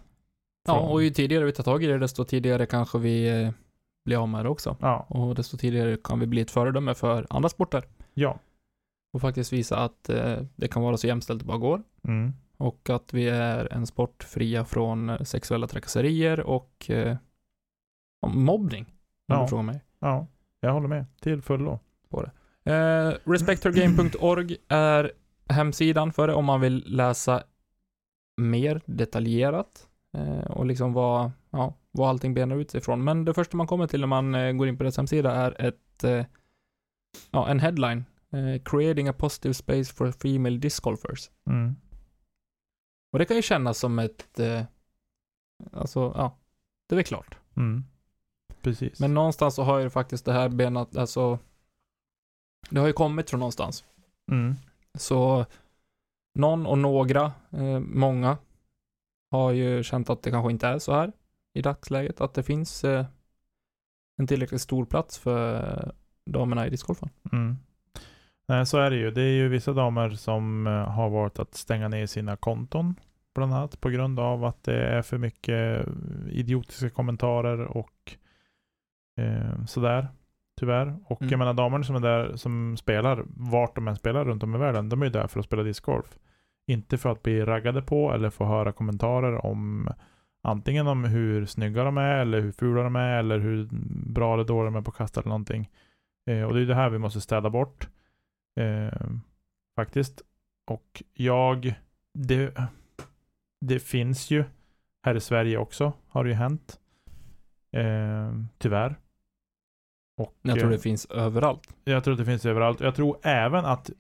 [SPEAKER 2] Ja,
[SPEAKER 1] Från-
[SPEAKER 2] och ju tidigare vi tar tag i det, desto tidigare kanske vi eh, blir av med det också.
[SPEAKER 1] Ja,
[SPEAKER 2] Och desto tidigare kan vi bli ett föredöme för andra sporter.
[SPEAKER 1] ja.
[SPEAKER 2] Och faktiskt visa att eh, det kan vara så jämställt det bara går.
[SPEAKER 1] Mm.
[SPEAKER 2] Och att vi är en sport fria från eh, sexuella trakasserier och eh, mobbning. Om
[SPEAKER 1] Ja.
[SPEAKER 2] du frågar mig.
[SPEAKER 1] Ja, jag håller med. Till fullo.
[SPEAKER 2] Eh, respecthergame.org är hemsidan för det om man vill läsa mer detaljerat eh, och liksom vad, ja, vad allting benar ut sig ifrån. Men det första man kommer till när man eh, går in på deras hemsida är ett, eh, ja, en headline. Eh, Creating a positive space for female disc golfers.
[SPEAKER 1] Mm.
[SPEAKER 2] Och det kan ju kännas som ett, eh, alltså, ja, det är väl klart.
[SPEAKER 1] Mm. Precis.
[SPEAKER 2] Men någonstans så har ju faktiskt det här benat, alltså, det har ju kommit från någonstans.
[SPEAKER 1] mm.
[SPEAKER 2] Så någon och några, eh, många, har ju känt att det kanske inte är så här i dagsläget. Att det finns eh, en tillräckligt stor plats för damerna i discgolfen.
[SPEAKER 1] Mm. Nej, så är det ju. Det är ju vissa damer som eh, har valt att stänga ner sina konton. Bland annat på grund av att det är för mycket eh, idiotiska kommentarer och eh, sådär. Tyvärr. Och
[SPEAKER 2] Mm.
[SPEAKER 1] jag menar damerna som är där som spelar, vart de än spelar runt om i världen, de är ju där för att spela discgolf. Inte för att bli raggade på eller få höra kommentarer om antingen om hur snygga de är eller hur fula de är eller hur bra eller dåliga de är på att kasta eller någonting. Eh, och det är det här vi måste städa bort. Eh, faktiskt. Och jag, det, det finns ju här i Sverige också, har det ju hänt. Eh, tyvärr. Och,
[SPEAKER 2] Jag tror
[SPEAKER 1] eh,
[SPEAKER 2] det finns överallt.
[SPEAKER 1] jag tror att det finns överallt. Jag tror även att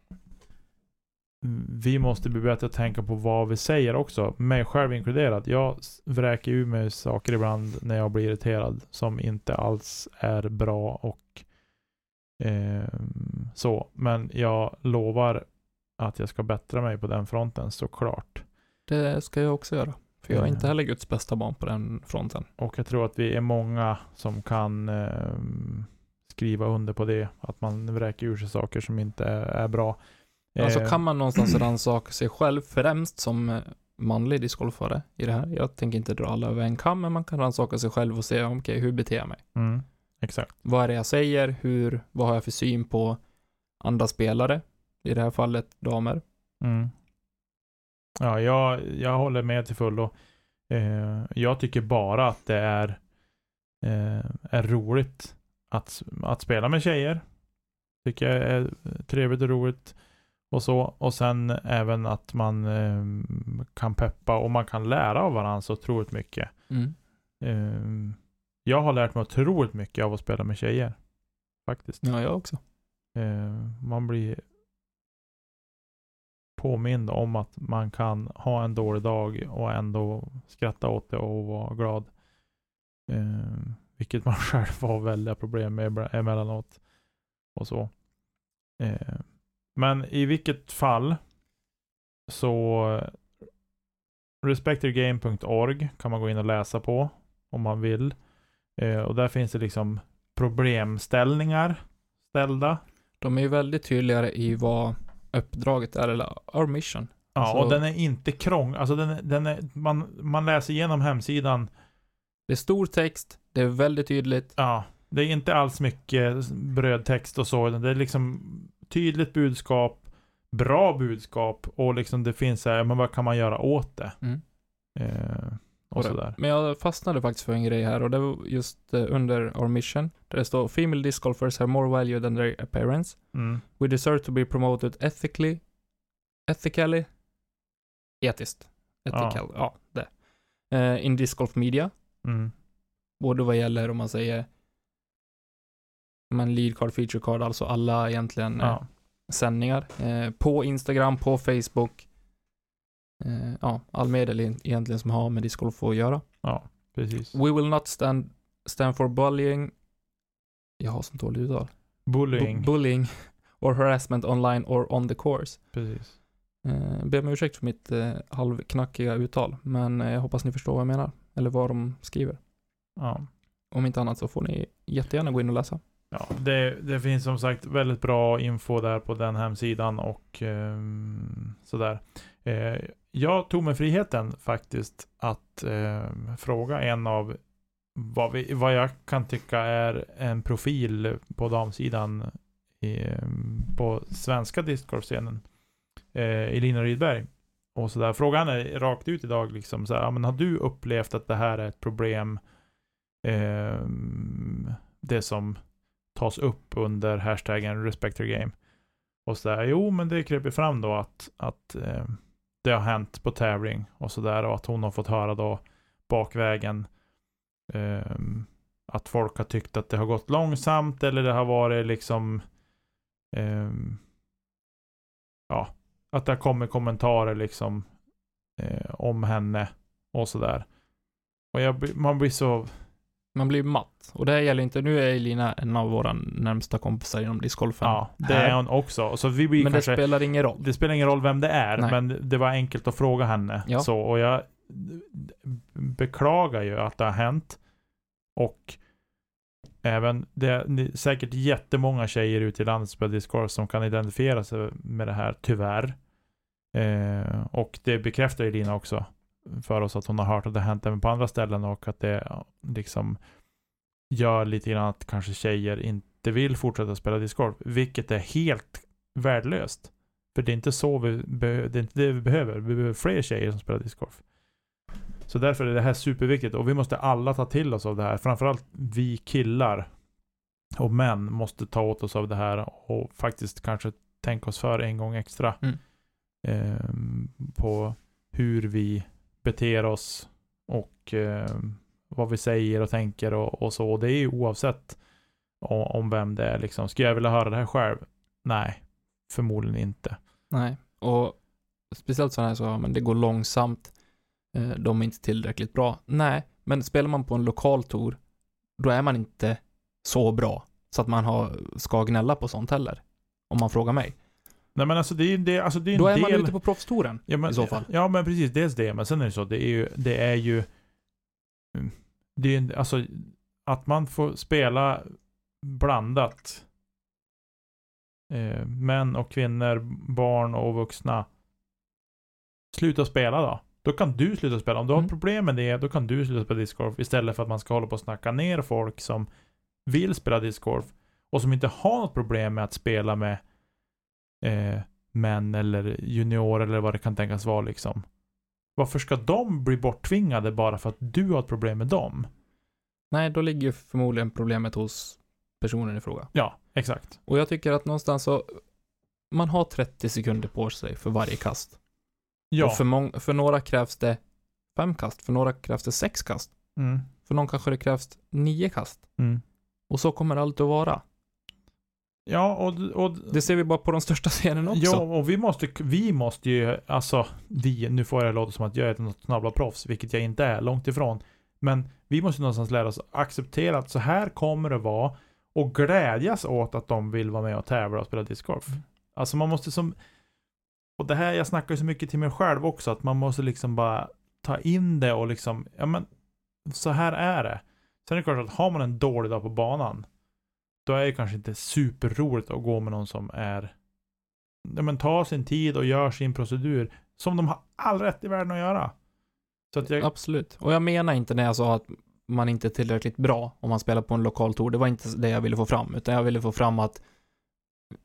[SPEAKER 1] vi måste bli bättre att tänka på vad vi säger också. Mig själv inkluderat. Jag vräker ur mig saker ibland när jag blir irriterad som inte alls är bra och ehm, så. Men jag lovar att jag ska bättra mig på den fronten såklart.
[SPEAKER 2] Det ska jag också göra. För jag är
[SPEAKER 1] Eh.
[SPEAKER 2] inte heller Guds bästa barn på den fronten.
[SPEAKER 1] Och jag tror att vi är många som kan ehm, skriva under på det. Att man vräker ur sig saker som inte är, bra.
[SPEAKER 2] Alltså
[SPEAKER 1] Eh,
[SPEAKER 2] kan man någonstans rannsaka sig själv främst som eh, manlig discgolfare i det här. Jag tänker inte dra alla över en kam, men man kan rannsaka sig själv och se, okej, hur beter jag mig?
[SPEAKER 1] Mm, exakt.
[SPEAKER 2] Vad är det jag säger? Hur, vad har jag för syn på andra spelare? I det här fallet damer.
[SPEAKER 1] Mm. Ja, jag, jag håller med till fullo. Eh, jag tycker bara att det är, eh, är roligt att, att spela med tjejer. Tycker jag är trevligt och roligt. Och så. Och sen även att man eh, kan peppa och man kan lära av varandra så otroligt mycket.
[SPEAKER 2] Mm.
[SPEAKER 1] Eh, jag har lärt mig otroligt mycket av att spela med tjejer. Faktiskt.
[SPEAKER 2] Ja, jag också.
[SPEAKER 1] Eh, man blir påmind om att man kan ha en dålig dag och ändå skratta åt det och vara glad. Eh, vilket man själv har väldiga problem med emellanåt. och så. Eh, men i vilket fall så respectyourgame.org kan man gå in och läsa på om man vill. Eh, och där finns det liksom problemställningar ställda.
[SPEAKER 2] De är ju väldigt tydligare i vad uppdraget är, eller our mission.
[SPEAKER 1] Ja,
[SPEAKER 2] Alltså-
[SPEAKER 1] och den är inte krång. Alltså den, är- den är, man, man läser igenom hemsidan.
[SPEAKER 2] Det är stor text, det är väldigt tydligt.
[SPEAKER 1] Ja, det är inte alls mycket brödtext och så. Det är liksom tydligt budskap, bra budskap och liksom det finns så här, men vad kan man göra åt det?
[SPEAKER 2] Mm.
[SPEAKER 1] Eh, och sådär.
[SPEAKER 2] Men jag fastnade faktiskt för en grej här och det var just eh, under our mission. Där det står Female disc golfers have more value than their appearance.
[SPEAKER 1] Mm.
[SPEAKER 2] We deserve to be promoted ethically. Ethically? Etiskt. Ethical, ja, det. Eh, in disc golf media.
[SPEAKER 1] Mm.
[SPEAKER 2] Både vad gäller om man säger men lead card, feature card, alltså alla egentligen eh,
[SPEAKER 1] Ja.
[SPEAKER 2] sändningar. Eh, på Instagram, på Facebook. Eh, ja, all medel egentligen som har med discgolf att göra.
[SPEAKER 1] ja, precis.
[SPEAKER 2] We will not stand, stand for bullying. Jag har sånt dåligt uttal.
[SPEAKER 1] Bullying.
[SPEAKER 2] Bu- bullying or harassment online or on the course.
[SPEAKER 1] precis.
[SPEAKER 2] Eh, ber om ursäkt för mitt eh, halvknackiga uttal, men eh, jag hoppas ni förstår vad jag menar. Eller vad de skriver.
[SPEAKER 1] Ja.
[SPEAKER 2] Om inte annat så får ni jättegärna gå in och läsa.
[SPEAKER 1] Ja, det, det finns som sagt väldigt bra info där på den hemsidan och ehm, sådär. Eh, jag tog mig friheten faktiskt att eh, fråga en av vad, vi, vad jag kan tycka är en profil på damsidan i, på svenska discgolfscenen. Eh, Elina Rydberg. Och sådär. Frågan är rakt ut idag liksom så här, ja, men har du upplevt att det här är ett problem? Eh, det som tas upp under hashtaggen respect your game. Och jo men det kryper fram då att, att eh, det har hänt på tävling och sådär och att hon har fått höra då bakvägen eh, att folk har tyckt att det har gått långsamt eller det har varit liksom eh, ja, att det har kommit kommentarer liksom eh, om henne och sådär. Och jag, man blir så,
[SPEAKER 2] man blir matt. Och det här gäller inte, nu är Elina en av våra närmsta kompisar inom discgolfen.
[SPEAKER 1] ja, det
[SPEAKER 2] här.
[SPEAKER 1] är hon också. Så vi blir
[SPEAKER 2] Men det
[SPEAKER 1] kanske
[SPEAKER 2] spelar ingen roll.
[SPEAKER 1] Det spelar ingen roll vem det är,
[SPEAKER 2] Nej.
[SPEAKER 1] men det var enkelt att fråga henne.
[SPEAKER 2] Ja.
[SPEAKER 1] Så, och jag beklagar ju att det har hänt. Och även, det är säkert jättemånga tjejer ute i landet som spelar discgolf som kan identifiera sig med det här, tyvärr. Eh, och det bekräftar ju Lina också för oss att hon har hört att det har hänt även på andra ställen och att det liksom gör lite grann att kanske tjejer inte vill fortsätta spela discgolf, vilket är helt värdelöst. För det är inte så vi, det är inte det vi behöver. Vi behöver fler tjejer som spelar discgolf. Så därför är det här superviktigt och vi måste alla ta till oss av det här. Framförallt vi killar och män måste ta åt oss av det här och faktiskt kanske tänka oss för en gång extra.
[SPEAKER 2] Mm.
[SPEAKER 1] ehm, på hur vi beter oss och eh, vad vi säger och tänker och, och så. Och det är ju oavsett om, om vem det är liksom. Skulle jag vilja höra det här själv? Nej, förmodligen inte.
[SPEAKER 2] Nej. Och speciellt sådana här så, men det går långsamt. Eh, de är inte tillräckligt bra. Nej, men spelar man på en lokal tour, då är man inte så bra. Så att man har, ska gnälla på sånt heller. Om man frågar mig.
[SPEAKER 1] Nej men alltså det är, det, alltså det är en
[SPEAKER 2] Då är
[SPEAKER 1] del...
[SPEAKER 2] man ute på proffstouren
[SPEAKER 1] ja, men,
[SPEAKER 2] i så fall.
[SPEAKER 1] Ja men precis, dels det. Men sen är det så, det är ju, det är ju... Det är alltså att man får spela blandat. Eh, män och kvinnor, barn och vuxna. Sluta spela då. Då kan du sluta spela. Om du har
[SPEAKER 2] Mm.
[SPEAKER 1] problem med det, då kan du sluta spela discgolf istället för att man ska hålla på och snacka ner folk som vill spela discgolf och som inte har något problem med att spela med eh, män eller juniorer eller vad det kan tänkas vara liksom. Varför ska de bli borttvingade bara för att du har ett problem med dem?
[SPEAKER 2] Nej, då ligger ju förmodligen problemet hos personen i fråga.
[SPEAKER 1] Ja, exakt.
[SPEAKER 2] Och jag tycker att någonstans så, man har 30 sekunder på sig för varje kast.
[SPEAKER 1] Ja.
[SPEAKER 2] Och för, mång- för några krävs det fem kast, för några krävs det sex kast.
[SPEAKER 1] Mm.
[SPEAKER 2] För någon kanske det krävs nio kast.
[SPEAKER 1] Mm.
[SPEAKER 2] Och så kommer det alltid att vara.
[SPEAKER 1] Ja, och, och
[SPEAKER 2] Det ser vi bara på de största scenerna också.
[SPEAKER 1] Ja, och vi måste, vi måste ju, alltså, vi, nu får jag låta som att jag är ett snabbla proffs, vilket jag inte är, långt ifrån. Men vi måste någonstans lära oss acceptera att så här kommer det vara. och glädjas åt att de vill vara med och tävla och spela discgolf.
[SPEAKER 2] Mm.
[SPEAKER 1] Alltså man måste som, och det här, jag snackar ju så mycket till mig själv också, att man måste liksom bara ta in det och liksom, ja men, så här är det. Sen är det klart att har man en dålig dag på banan, då är det kanske inte superroligt att gå med någon som är, ja men tar sin tid och gör sin procedur, som de har all rätt i världen att göra. Så att jag,
[SPEAKER 2] Absolut. Och jag menar inte när jag sa att man inte är tillräckligt bra om man spelar på en lokal tour. Det var inte det jag ville få fram, utan jag ville få fram att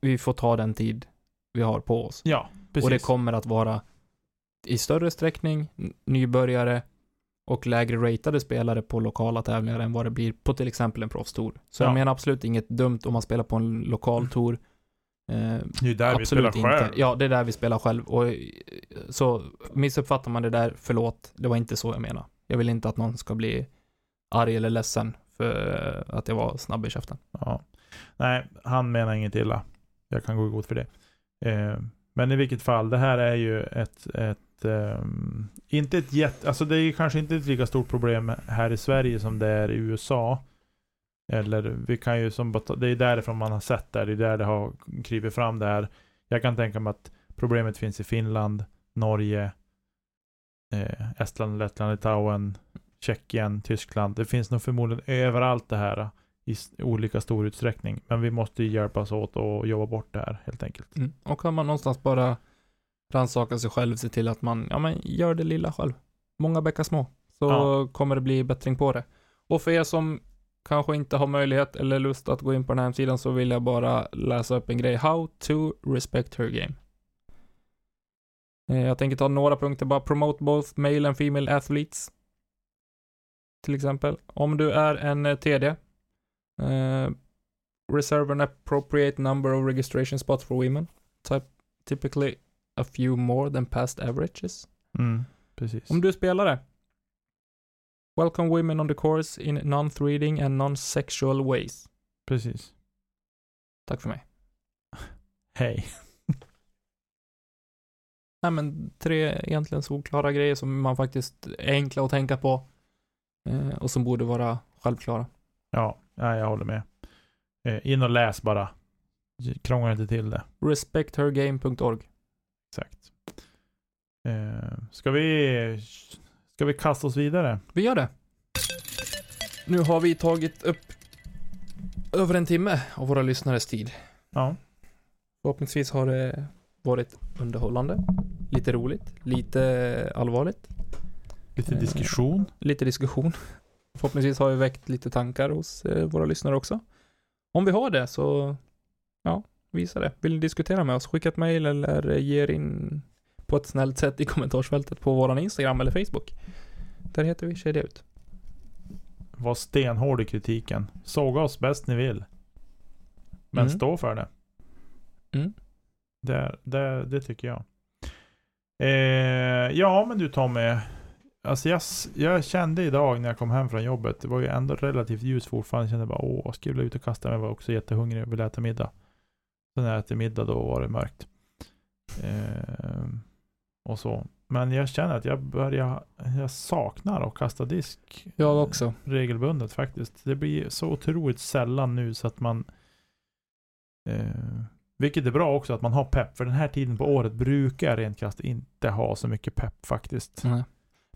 [SPEAKER 2] vi får ta den tid vi har på oss.
[SPEAKER 1] ja, precis.
[SPEAKER 2] Och det kommer att vara i större sträckning nybörjare och lägre ratade spelare på lokala tävlingar än vad det blir på till exempel en proffstour. Så
[SPEAKER 1] Ja.
[SPEAKER 2] jag menar absolut inget dumt om man spelar på en lokal tour. Eh,
[SPEAKER 1] det är där vi
[SPEAKER 2] absolut
[SPEAKER 1] spelar själv.
[SPEAKER 2] inte. Ja, det är där vi spelar själv. Och, eh, så missuppfattar man det där, förlåt, det var inte så jag menar. Jag vill inte att någon ska bli arg eller ledsen för att jag var snabb i käften.
[SPEAKER 1] Ja. Nej, han menar inget illa. Jag kan gå i god för det. Eh, men i vilket fall, det här är ju ett, ett ehm, inte ett jätte, alltså det är kanske inte ett lika stort problem här i Sverige som det är i USA. Eller vi kan ju som, det är därifrån man har sett det, det är där det har krivit fram det här. Jag kan tänka mig att problemet finns i Finland, Norge, eh, Estland, Lettland, Litauen, Tjeckien, Tyskland. Det finns nog förmodligen överallt det här i olika stor utsträckning. Men vi måste ju hjälpas åt och jobba bort det här helt enkelt.
[SPEAKER 2] Mm. Och kan man någonstans bara rannsaka sig själv, se till att man, ja men gör det lilla själv. Många bäckar små. Så
[SPEAKER 1] Ja.
[SPEAKER 2] kommer det bli bättring på det. Och för er som kanske inte har möjlighet eller lust att gå in på den här hemsidan så vill jag bara läsa upp en grej. How to respect her game. Eh, Jag tänker ta några punkter bara. Promote both male and female athletes. Till exempel. Om du är en eh, TD. Eh, reserve an appropriate number of registration spots for women. Type, typically a few more than past averages.
[SPEAKER 1] Mm, precis.
[SPEAKER 2] Om du är spelare. Welcome women on the course in non-threading and non-sexual ways.
[SPEAKER 1] Precis.
[SPEAKER 2] Tack för mig.
[SPEAKER 1] Hej.
[SPEAKER 2] Nej men tre egentligen solklara grejer som man faktiskt är enkla att tänka på. Eh, och som borde vara självklara.
[SPEAKER 1] Ja, ja, jag håller med. Eh, in och läs bara. Krångla inte till det.
[SPEAKER 2] Respecthergame.org.
[SPEAKER 1] Exakt. Eh, ska vi Ska vi kasta oss vidare?
[SPEAKER 2] Vi gör det. Nu har vi tagit upp över en timme av våra lyssnares tid.
[SPEAKER 1] Ja.
[SPEAKER 2] Förhoppningsvis har det varit underhållande, lite roligt, lite allvarligt,
[SPEAKER 1] Lite
[SPEAKER 2] Eh,
[SPEAKER 1] diskussion.
[SPEAKER 2] lite diskussion. Förhoppningsvis har vi väckt lite tankar hos eh, våra lyssnare också. Om vi har det så, ja, visa det. Vill ni diskutera med oss, skicka ett mejl eller ge er in på ett snällt sätt i kommentarsfältet på våran Instagram eller Facebook. Där heter vi Kedja Ut.
[SPEAKER 1] Var stenhård i kritiken. Såga oss bäst ni vill. Men
[SPEAKER 2] Mm.
[SPEAKER 1] stå för det.
[SPEAKER 2] Mm.
[SPEAKER 1] Det, det, det tycker jag. Eh, ja, men du Tommy. Alltså jag, jag kände idag när jag kom hem från jobbet, det var ju ändå relativt ljust fortfarande. Jag kände bara åh, jag ut och kasta mig. Jag var också jättehungrig och ville äta middag. Sen när jag äter middag då var det mörkt. Eh, och så. Men jag känner att jag börjar, jag saknar att kasta disk.
[SPEAKER 2] Jag också.
[SPEAKER 1] regelbundet faktiskt. Det blir så otroligt sällan nu så att man eh, vilket är bra också att man har pepp. För den här tiden på året brukar jag rent krasst inte ha så mycket pepp faktiskt.
[SPEAKER 2] Nej.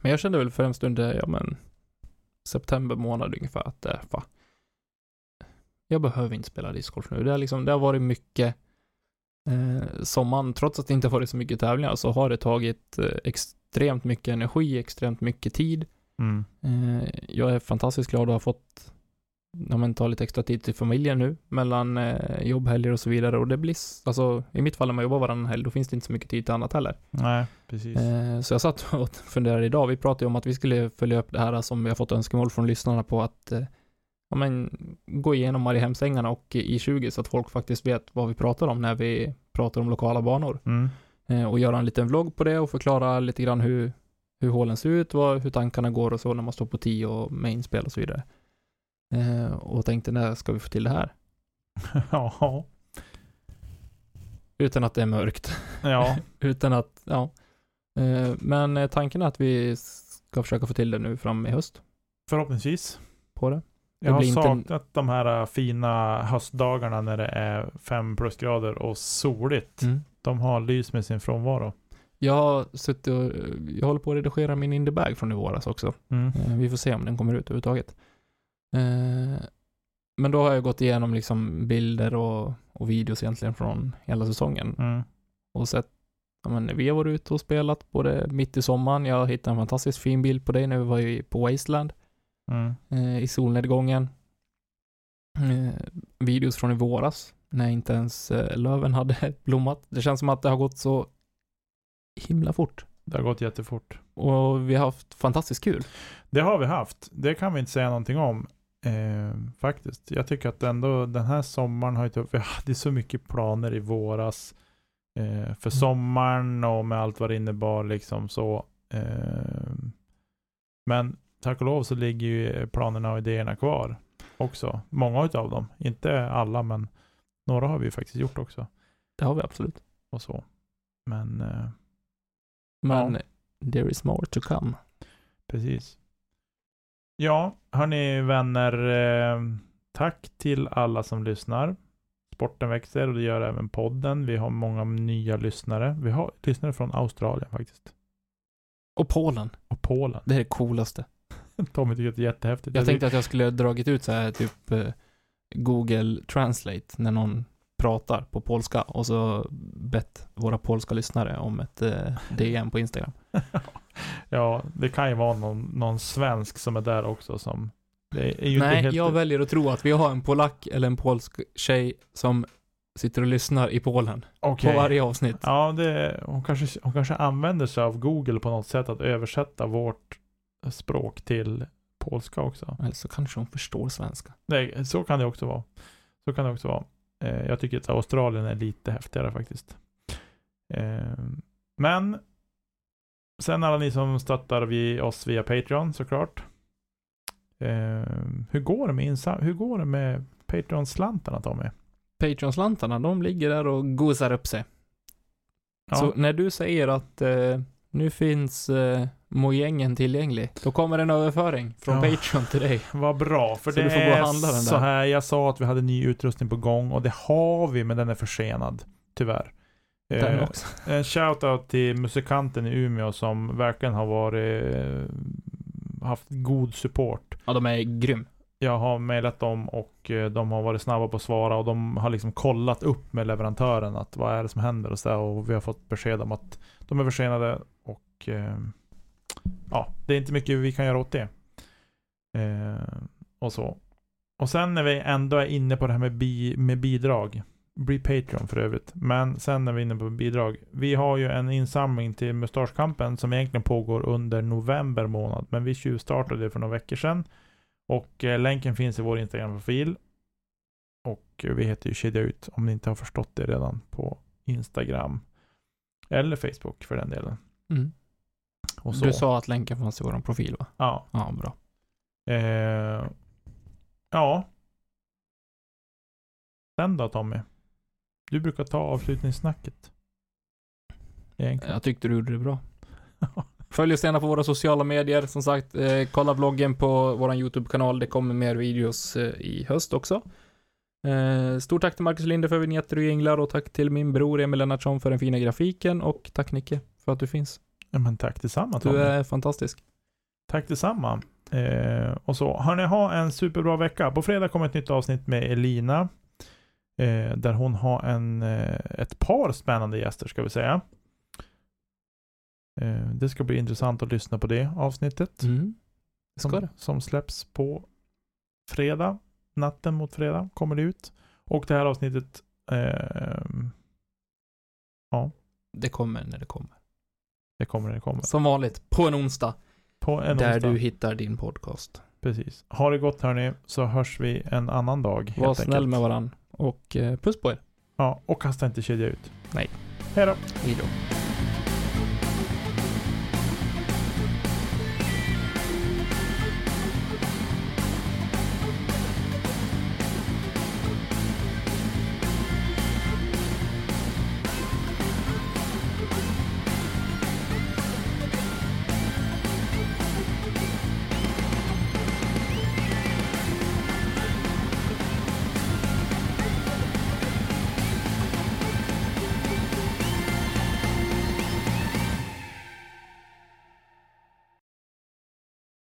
[SPEAKER 2] Men jag kände väl för en stund, ja men, september månad ungefär att det, va. Jag behöver inte spela discgolf nu. Det har liksom, det har varit mycket eh, sommaren, trots att det inte har varit så mycket tävlingar, så har det tagit eh, extremt mycket energi, extremt mycket tid.
[SPEAKER 1] Mm.
[SPEAKER 2] Eh, jag är fantastiskt glad att ha fått ja, men, ta lite extra tid till familjen nu, mellan eh, jobbhelger och så vidare. Och det blir, alltså i mitt fall när man jobbar varannan helg, då finns det inte så mycket tid till annat heller.
[SPEAKER 1] Nej, precis.
[SPEAKER 2] Eh, så jag satt och funderade idag, vi pratade ju om att vi skulle följa upp det här som vi har fått önskemål från lyssnarna på att eh, ja, men, gå igenom Mariehemsängarna och i 20 så att folk faktiskt vet vad vi pratar om när vi pratar om lokala banor.
[SPEAKER 1] Mm.
[SPEAKER 2] Eh, och göra en liten vlogg på det och förklara lite grann hur, hur hålen ser ut, vad, hur tankarna går och så när man står på 10 och mainspel och så vidare. Eh, och tänkte när ska vi få till det här?
[SPEAKER 1] ja.
[SPEAKER 2] Utan att det är mörkt.
[SPEAKER 1] ja.
[SPEAKER 2] Utan att, ja. Eh, men eh, tanken är att vi ska försöka få till det nu fram i höst.
[SPEAKER 1] Förhoppningsvis.
[SPEAKER 2] på det.
[SPEAKER 1] Jag har
[SPEAKER 2] blir inte-
[SPEAKER 1] saknat de här äh, fina höstdagarna när det är fem plusgrader och soligt.
[SPEAKER 2] Mm.
[SPEAKER 1] De har lys med sin frånvaro.
[SPEAKER 2] Jag har suttit och, jag håller på att redigera min Indiebag från i våras också.
[SPEAKER 1] Mm.
[SPEAKER 2] Eh, Vi får se om den kommer ut överhuvudtaget. Eh, Men då har jag gått igenom liksom bilder och, och videos egentligen från hela säsongen
[SPEAKER 1] Mm.
[SPEAKER 2] och sett Ja, men vi har varit ute och spelat både mitt i sommaren. Jag hittade en fantastiskt fin bild på dig när vi var på Wasteland
[SPEAKER 1] Mm.
[SPEAKER 2] eh, i solnedgången. Eh, videos från i våras när inte ens eh, löven hade blommat. Det känns som att det har gått så himla fort.
[SPEAKER 1] Det har gått jättefort.
[SPEAKER 2] Och vi har haft fantastiskt kul.
[SPEAKER 1] Det har vi haft. Det kan vi inte säga någonting om. Eh, faktiskt. Jag tycker att ändå den här sommaren har ju, vi hade så mycket planer i våras. Eh, för sommaren och med allt vad det innebar liksom så. Eh, men tack och lov så ligger ju planerna och idéerna kvar också. Många utav dem. Inte alla men några har vi ju faktiskt gjort också.
[SPEAKER 2] Det har vi absolut.
[SPEAKER 1] Och så. Men eh,
[SPEAKER 2] Men
[SPEAKER 1] Ja.
[SPEAKER 2] there is more to come.
[SPEAKER 1] Precis. Ja, hörni vänner. Eh, tack till alla som lyssnar. Sporten växer och det gör även podden. Vi har många nya lyssnare. Vi har lyssnare från Australien faktiskt.
[SPEAKER 2] Och Polen.
[SPEAKER 1] Och Polen.
[SPEAKER 2] Det är det coolaste.
[SPEAKER 1] Tommy tycker att det är jättehäftigt.
[SPEAKER 2] Jag tänkte att jag skulle dragit ut så här typ eh, Google Translate när någon pratar på polska och så bett våra polska lyssnare om ett eh, DM på Instagram.
[SPEAKER 1] ja, det kan ju vara någon, någon svensk som är där också som...
[SPEAKER 2] Nej,
[SPEAKER 1] helt...
[SPEAKER 2] jag väljer att tro att vi har en polack eller en polsk tjej som sitter och lyssnar i Polen
[SPEAKER 1] Okej.
[SPEAKER 2] på varje avsnitt.
[SPEAKER 1] Ja, det, hon, kanske, hon kanske använder sig av Google på något sätt att översätta vårt språk till polska också.
[SPEAKER 2] Eller så kanske hon förstår svenska.
[SPEAKER 1] Nej, så kan det också vara. Så kan det också vara. Eh, jag tycker att Australien är lite häftigare faktiskt. Eh, men sen alla ni som stöttar vi oss via Patreon såklart. Eh, hur går det med hur går det med Patreon-slantarna Tommy?
[SPEAKER 2] Patreon-slantarna, de ligger där och gosar upp sig.
[SPEAKER 1] Ja,
[SPEAKER 2] Så när du säger att eh, nu finns eh, mojängen tillgänglig, då kommer en överföring från
[SPEAKER 1] Ja.
[SPEAKER 2] Patreon till dig.
[SPEAKER 1] vad bra. För
[SPEAKER 2] Så
[SPEAKER 1] det
[SPEAKER 2] du får gå och
[SPEAKER 1] är så här. Jag sa att vi hade ny utrustning på gång och det har vi, men den är försenad. Tyvärr.
[SPEAKER 2] Den
[SPEAKER 1] Eh,
[SPEAKER 2] också.
[SPEAKER 1] En shoutout till musikanten i Umeå som verkligen har varit eh, haft god support.
[SPEAKER 2] Ja, de är grym.
[SPEAKER 1] Jag har mejlat dem och eh, de har varit snabba på att svara och de har liksom kollat upp med leverantören att vad är det som händer och så där, och vi har fått besked om att de är försenade och eh, ja, det är inte mycket vi kan göra åt det. Eh, och så. Och sen när vi ändå är inne på det här med, bi, med bidrag. Bli Patreon för övrigt. Men sen när vi är inne på bidrag. Vi har ju en insamling till Mustaschkampen som egentligen pågår under november månad. Men vi tjuvstartade det för några veckor sedan. Och eh, länken finns i vår Instagram-profil. Och eh, vi heter ju Kedja Ut om ni inte har förstått det redan på Instagram. Eller Facebook för den delen.
[SPEAKER 2] Mm.
[SPEAKER 1] Och så.
[SPEAKER 2] Du sa att länken fanns i vår profil va?
[SPEAKER 1] Ja.
[SPEAKER 2] Ja, bra.
[SPEAKER 1] Eh, ja. Sen då Tommy? Du brukar ta avslutningssnacket. Egentligen.
[SPEAKER 2] Jag tyckte du gjorde det bra. Följ oss gärna på våra sociala medier. Som sagt, eh, kolla vloggen på vår YouTube-kanal. Det kommer mer videos eh, i höst också. Eh, stort tack till Marcus Linde för vignetter och jinglar och tack till min bror Emil Lennartsson för den fina grafiken och tack Nicke för att du finns.
[SPEAKER 1] Ja, men tack detsamma Tommy.
[SPEAKER 2] Du är fantastisk.
[SPEAKER 1] Tack detsamma. Eh, och så. Hörni, ha en superbra vecka. På fredag kommer ett nytt avsnitt med Elina. Eh, där hon har en, eh, ett par spännande gäster ska vi säga. Eh, det ska bli intressant att lyssna på det avsnittet.
[SPEAKER 2] Mm.
[SPEAKER 1] Som,
[SPEAKER 2] det.
[SPEAKER 1] som släpps på fredag. Natten mot fredag kommer det ut. Och det här avsnittet ehm,
[SPEAKER 2] Det kommer när det kommer.
[SPEAKER 1] Det kommer när det kommer.
[SPEAKER 2] Som vanligt, på en onsdag.
[SPEAKER 1] På en
[SPEAKER 2] där
[SPEAKER 1] onsdag.
[SPEAKER 2] du hittar din podcast.
[SPEAKER 1] Precis. Ha det gott hörni, så hörs vi en annan dag.
[SPEAKER 2] Var snäll
[SPEAKER 1] enkelt.
[SPEAKER 2] med varann. Och eh, puss på er.
[SPEAKER 1] Ja, och kasta inte kedja ut.
[SPEAKER 2] Nej.
[SPEAKER 1] Hej då.
[SPEAKER 2] Hej då.